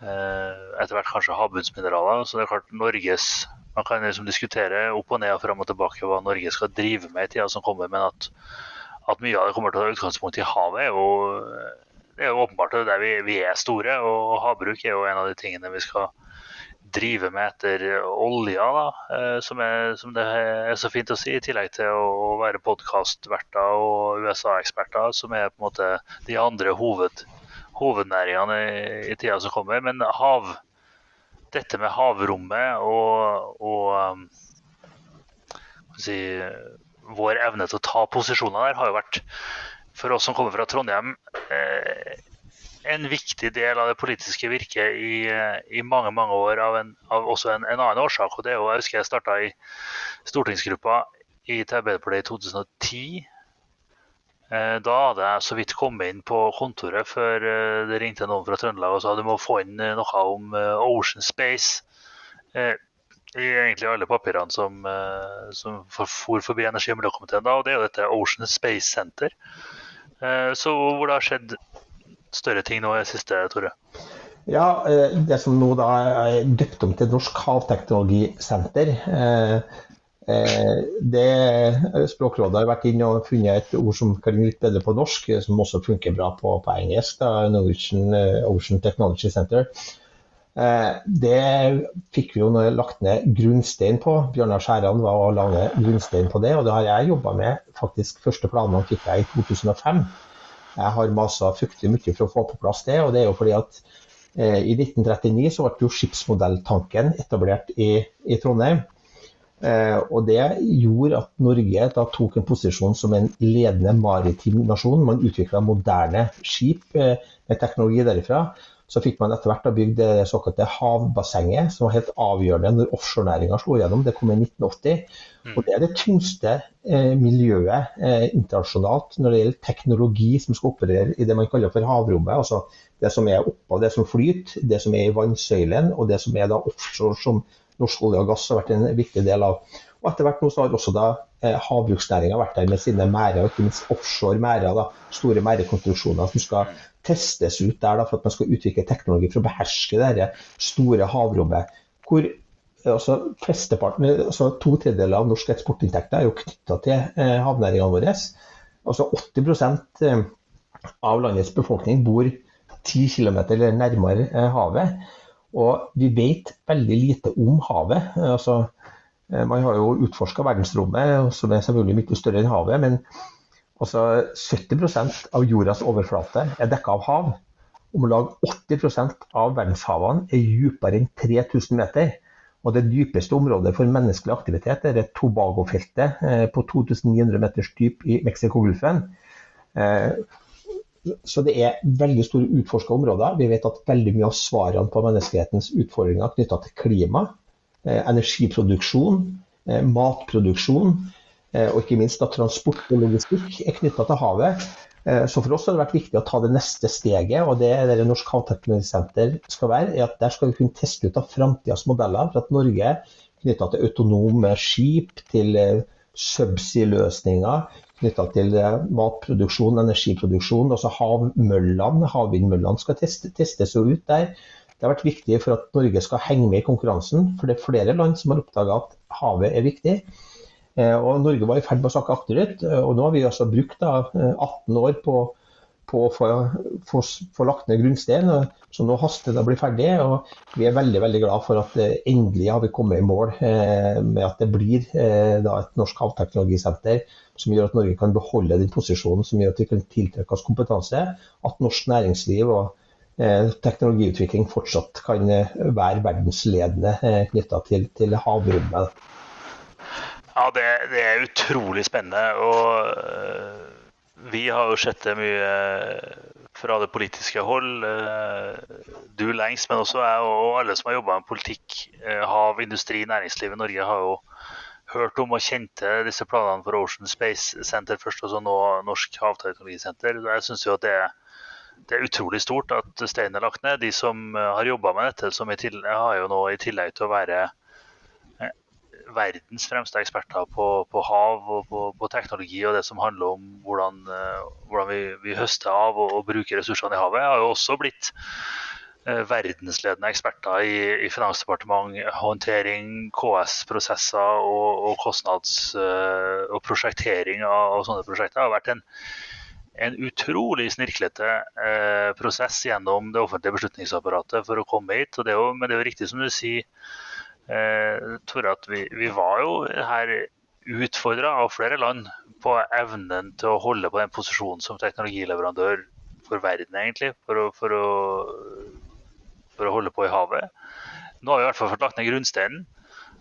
etter hvert kanskje havbunnsmineraler. Så det er klart Norges Man kan liksom diskutere opp og ned og fram og tilbake hva Norge skal drive med i tida som kommer, men at, at mye av det kommer til å ta utgangspunkt i havet, er jo det er jo åpenbart det der vi, vi, er store, og havbruk er jo en av de tingene vi skal drive med etter olja, da, eh, som, er, som det er så fint å si, i tillegg til å være podkastverter og USA-eksperter, som er på en måte de andre hoved, hovednæringene i, i tida som kommer. Men hav, dette med havrommet og, og um, si, vår evne til å ta posisjoner der har jo vært for oss som kommer fra Trondheim, eh, en viktig del av det politiske virket i, eh, i mange mange år av, en, av også en, en, annen årsak. og det er jo, Jeg husker jeg starta i stortingsgruppa i Arbeiderpartiet i 2010. Eh, da hadde jeg så vidt kommet inn på kontoret før det ringte noen fra Trøndelag og sa du må få inn noe om Ocean Space. i egentlig alle papirene som, som for forbi energi- og miljøkomiteen. Da, og Det er jo dette Ocean Space Center. Uh, så hvor det har skjedd større ting nå i siste, Tore? Ja, Det som nå da er døpt om til Norsk havteknologisenter. Det Språkrådet har vært inn og funnet et ord som kan litt bedre på norsk, som også funker bra på, på engelsk. da, Norwegian Ocean Technology Center. Eh, det fikk vi jo lagt ned grunnstein på. Bjørnar Skjæran var å lage grunnstein på det, og det har jeg jobba med. faktisk Første planene fikk jeg i 2005. Jeg har masa fryktelig mye for å få på plass det. og det er jo fordi at eh, I 1939 så ble jo skipsmodelltanken etablert i, i Trondheim. Eh, og Det gjorde at Norge da tok en posisjon som en ledende maritim nasjon. Man utvikla moderne skip eh, med teknologi derifra. Så fikk man etter hvert bygd det såkalte havbassenget, som var helt avgjørende når offshorenæringa slo gjennom. Det kom i 1980. Mm. Og det er det tyngste eh, miljøet eh, internasjonalt når det gjelder teknologi som skal operere i det man kaller for havrommet. Altså det som er oppå, det som flyter, det som er i vannsøylen, og det som er da offshore, som norsk olje og gass har vært en viktig del av. Og etter hvert nå så har også da eh, havbruksnæringa vært der med sine merder, ikke minst offshore merder. Store merdekonstruksjoner som skal testes ut der da, for at man skal utvikle teknologi for å beherske det store havrommet. hvor altså, flesteparten, altså To tredjedeler av norske eksportinntekter er jo knytta til eh, havnæringene våre. Altså 80 eh, av landets befolkning bor 10 km eller nærmere eh, havet. Og vi vet veldig lite om havet. Altså, eh, man har jo utforska verdensrommet, som er selvfølgelig mye større enn havet. men Altså 70% av jordas overflate er dekka av hav. Om lag 80% av verdenshavene er dypere enn 3000 meter. Og det dypeste området for menneskelig aktivitet er Tobago-feltet eh, på 2900 meters dyp i Mexicogolfen. Eh, så det er veldig store utforska områder. Vi vet at veldig mye av svarene på menneskehetens utfordringer knytta til klima, eh, energiproduksjon, matproduksjon, Eh, og ikke minst da transport og logistikk er knytta til havet. Eh, så for oss har det vært viktig å ta det neste steget, og det det Norsk havteknologisenter skal være, er at der skal vi kunne teste ut av framtidas modeller for at Norge knytta til autonome skip, til eh, subsea-løsninger, knytta til matproduksjon, energiproduksjon. Altså havmøllene, havvindmøllene skal teste, testes ut der. Det har vært viktig for at Norge skal henge med i konkurransen, for det er flere land som har oppdaga at havet er viktig. Eh, og Norge var i ferd med å sakke akterut. Eh, og nå har vi altså brukt da, 18 eh, år på, på å få, få, få, lagt ned grunnstein. Så nå haster det å bli ferdig. Og vi er veldig veldig glad for at endelig har vi kommet i mål med at det blir da, et norsk havteknologisenter som gjør at Norge kan beholde den posisjonen som gjør at vi kan tiltrekke oss kompetanse. At norsk næringsliv og teknologiutvikling fortsatt kan være verdensledende knytta til, til havrommet. Ja, det, det, er utrolig spennende. Og vi har jo sett det mye fra det politiske hold. Du lengst, men også jeg og alle som har jobba med politikk, hav, industri, næringsliv i Norge, har jo hørt om og kjente disse planene for Ocean Space Center først, og så nå Norsk havteknologisenter. Jeg syns jo at det, det, er utrolig stort at steinen er lagt ned. De som har jobba med dette, som tillegg, har jo nå i tillegg til å være verdens fremste eksperter på, på hav og på, på, teknologi og det som handler om hvordan, uh, hvordan vi, vi, høster av og, og, bruker ressursene i havet, har jo også blitt verdensledende eksperter i, i finansdepartement, håndtering, KS-prosesser og, og, kostnads- og prosjektering av, av, sånne prosjekter. Det har vært en, en utrolig snirklete prosess gjennom det offentlige beslutningsapparatet for å komme hit. Det jo, men det er jo riktig som du sier eh, Tore, at vi, vi, var jo her utfordra av flere land på evnen til å holde på den posisjonen som teknologileverandør for verden, egentlig. For å, for å, for å holde på i havet. Nå har vi i hvert fall fått lagt ned grunnsteinen.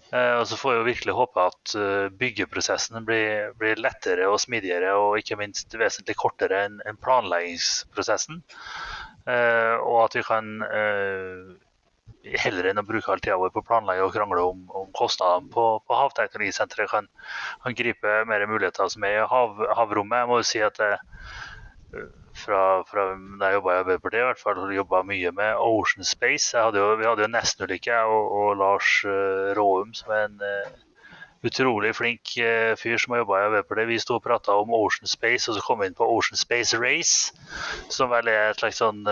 Eh, og så får vi virkelig håpe at uh, byggeprosessen blir, blir, lettere og smidigere og ikke minst vesentlig kortere enn en planleggingsprosessen. Eh, og at vi kan heller enn å bruke all tida vår på å planlegge og krangle om, om kostnadene på, på Havteknologisenteret, kan, kan, gripe mer muligheter som er i hav, havrommet. Jeg må jo si at det, fra, fra da jeg jobba i Arbeiderpartiet, i hvert fall jobba mye med Ocean Space. Hadde jo, vi hadde jo nesten-ulykke, jeg og, og, Lars uh, Råum, som er en uh, utrolig flink uh, fyr som har jobba i Arbeiderpartiet. Vi sto og prata om Ocean Space, og så kom vi inn på Ocean Space Race, som vel er et slags sånn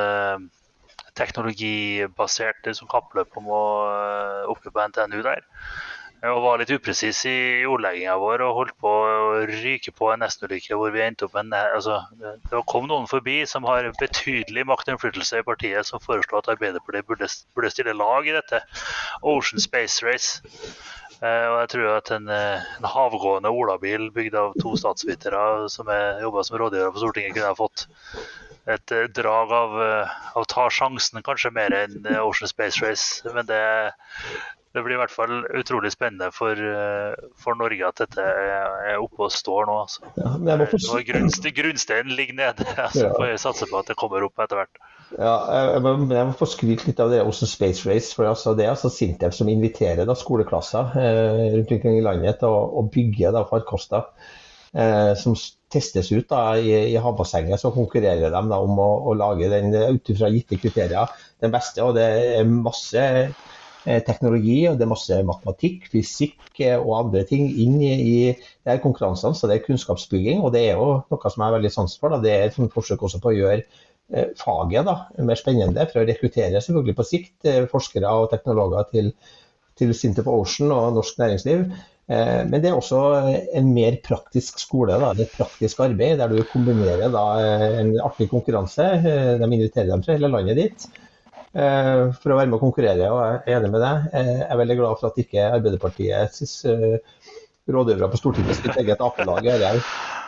teknologibasert som kappløp om å oppe på NTNU der og var litt upresis i ordlegginga vår og holdt på å ryke på en nestenulykke hvor vi endte opp med altså, Det kom noen forbi som har betydelig makt og innflytelse i partiet, som foreslo at Arbeiderpartiet burde, burde, stille lag i dette Ocean Space Race. Uh, og jeg tror at en, eh, en havgående olabil bygd av to statsvitere som jobba som rådgivere på Stortinget, kunne ha fått et eh, drag av, av ta sjansen, kanskje mer enn Ocean Space Race. Men det, det blir i hvert fall utrolig spennende for, eh, for Norge at dette er oppe og står nå. Altså. Ja, få... grunnst, grunnsteinen ligger nede. (laughs) Altså, ja. Får jeg satse på at det kommer opp etter hvert. Ja, jeg må, jeg må få skryte litt av det Ocean Space Race. for altså, Det er altså Sintef som inviterer da, skoleklasser eh, rundt omkring i landet til å, å bygge da, farkoster eh, som testes ut da, i, i havbassenget. Så konkurrerer de da, om å, å lage den ut fra gitte kriterier den beste. og Det er masse Eh, teknologi, og det er masse matematikk, fysikk eh, og andre ting inn i, i konkurransene. Så det er kunnskapsbygging, og det er jo noe som jeg har veldig sans for. Da. Det er et forsøk også på å gjøre eh, faget da, mer spennende for å rekruttere selvfølgelig på sikt forskere og teknologer til, til Sintef Ocean og norsk næringsliv. Men det er også en mer praktisk skole. Da. Det er et praktisk arbeid der du kombinerer da, en artig konkurranse. De inviterer dem fra hele landet dit. Eh, for å være med og konkurrere, og jeg er enig med deg. Jeg er veldig glad for at ikke Arbeiderpartiets eh, rådgivere på Stortinget sitt eget Ap-lag er her.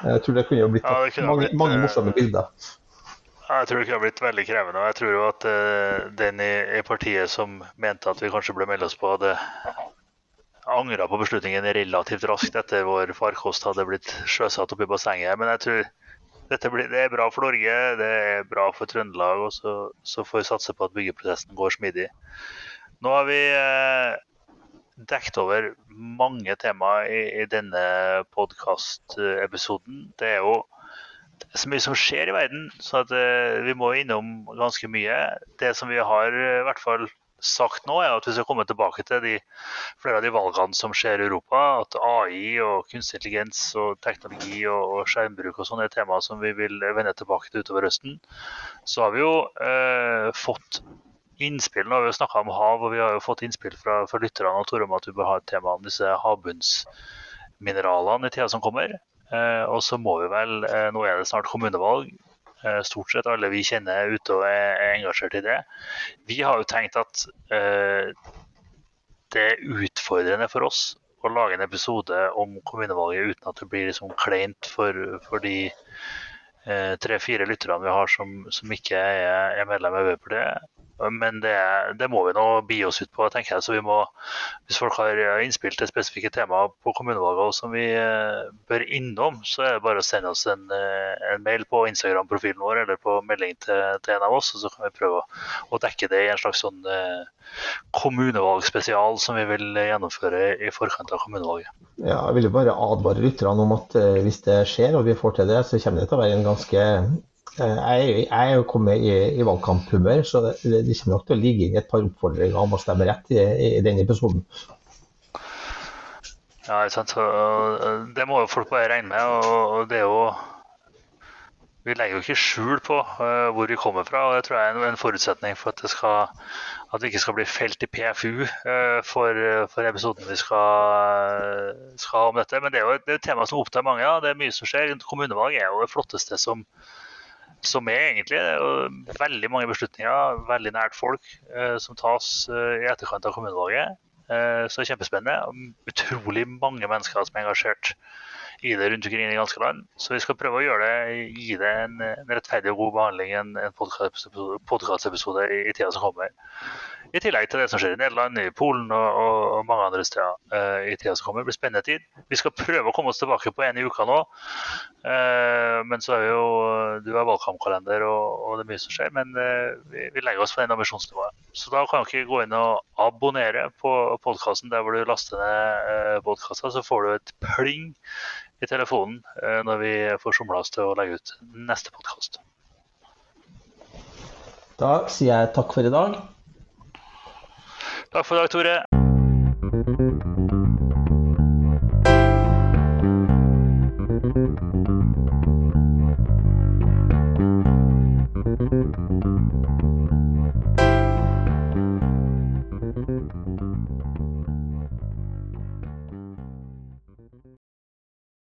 Jeg tror det kunne jo blitt ja, kunne mange, blitt, mange, eh, morsomme bilder. Jeg tror det kunne blitt veldig krevende. og Jeg tror jo at den i, partiet som mente at vi kanskje burde melde oss på, hadde angra på beslutningen relativt raskt etter vår farkost hadde blitt sjøsatt oppi bassenget. Men jeg tror dette blir, det er bra for Norge, det er bra for Trøndelag. og Så, så får vi satse på at byggeprosessen går smidig. Nå har vi eh, dekket over mange temaer i, i denne podkastepisoden. Det er jo det er så mye som skjer i verden, så at, eh, vi må innom ganske mye. Det som vi har eh, i hvert fall sagt nå, er at hvis vi kommer tilbake til de, flere av de valgene som skjer i Europa. At AI og kunstig intelligens og teknologi og, og skjermbruk og sånne er temaer som vi vil vende tilbake til utover høsten. Så har vi jo eh, fått innspill. Nå har vi jo snakka om hav, og vi har jo fått innspill fra, fra lytterne og Tore om at vi bør ha et tema om disse havbunnsmineralene i tida som kommer. Eh, og så må vi vel, eh, nå er det snart kommunevalg, stort sett alle vi kjenner er ute og er, engasjert i det. Vi har jo tenkt at uh, det er utfordrende for oss å lage en episode om kommunevalget uten at det blir liksom kleint for, for de uh, tre-fire lytterne vi har som, som ikke er, er medlem av Arbeiderpartiet. Men det, det, må vi nå bi oss ut på, tenker jeg. Så vi må, hvis folk har innspill til spesifikke temaer på kommunevalget som vi eh, bør innom, så er det bare å sende oss en, eh, en mail på Instagram-profilen vår eller på melding til, til, en av oss, og så kan vi prøve å, å dekke det i en slags sånn eh, kommunevalgspesial som vi vil gjennomføre i forkant av kommunevalget. Ja, jeg vil jo bare advare lytterne om at hvis det skjer og vi får til det, så kommer det til å være en ganske jeg er jo kommet i, i valgkamphumør, så det, det, kommer nok til å ligge inn et par oppfordringer om å stemme rett i, i denne episoden. Ja, sant. Så, det må jo folk bare regne med. og det er jo vi legger jo ikke skjul på uh, hvor vi kommer fra. og Det tror jeg er en forutsetning for at det, skal, at vi ikke skal bli felt i PFU uh, for, for, episoden vi skal, skal, om dette. Men det er jo et, et tema som opptar mange. Ja. Det er mye som skjer. Kommunevalg er jo det flotteste som, som er egentlig veldig mange beslutninger veldig nært folk eh, som tas eh, i etterkant av kommunevalget. så det er kjempespennende. Utrolig mange mennesker som er engasjert i det rundt omkring i det ganske land. Så vi skal prøve å gjøre det, gi det en, en rettferdig og god behandling, en, en podkastepisode i, i tida som kommer. I tillegg til det som skjer i Nederland, i Polen og, og, og mange andre steder uh, i tida som kommer. Det blir spennende tid. Vi skal prøve å komme oss tilbake på en i uka nå. Uh, men så er jo du har valgkampkalender og, og, det er mye som skjer. Men uh, vi, vi, legger oss på den ambisjonsnivået. Så da kan du ikke gå inn og abonnere på podkasten der hvor du laster ned podkaster. Så får du et pling i telefonen når vi får somla oss til å legge ut neste podkast. Da sier jeg takk for i dag. Takk for i dag.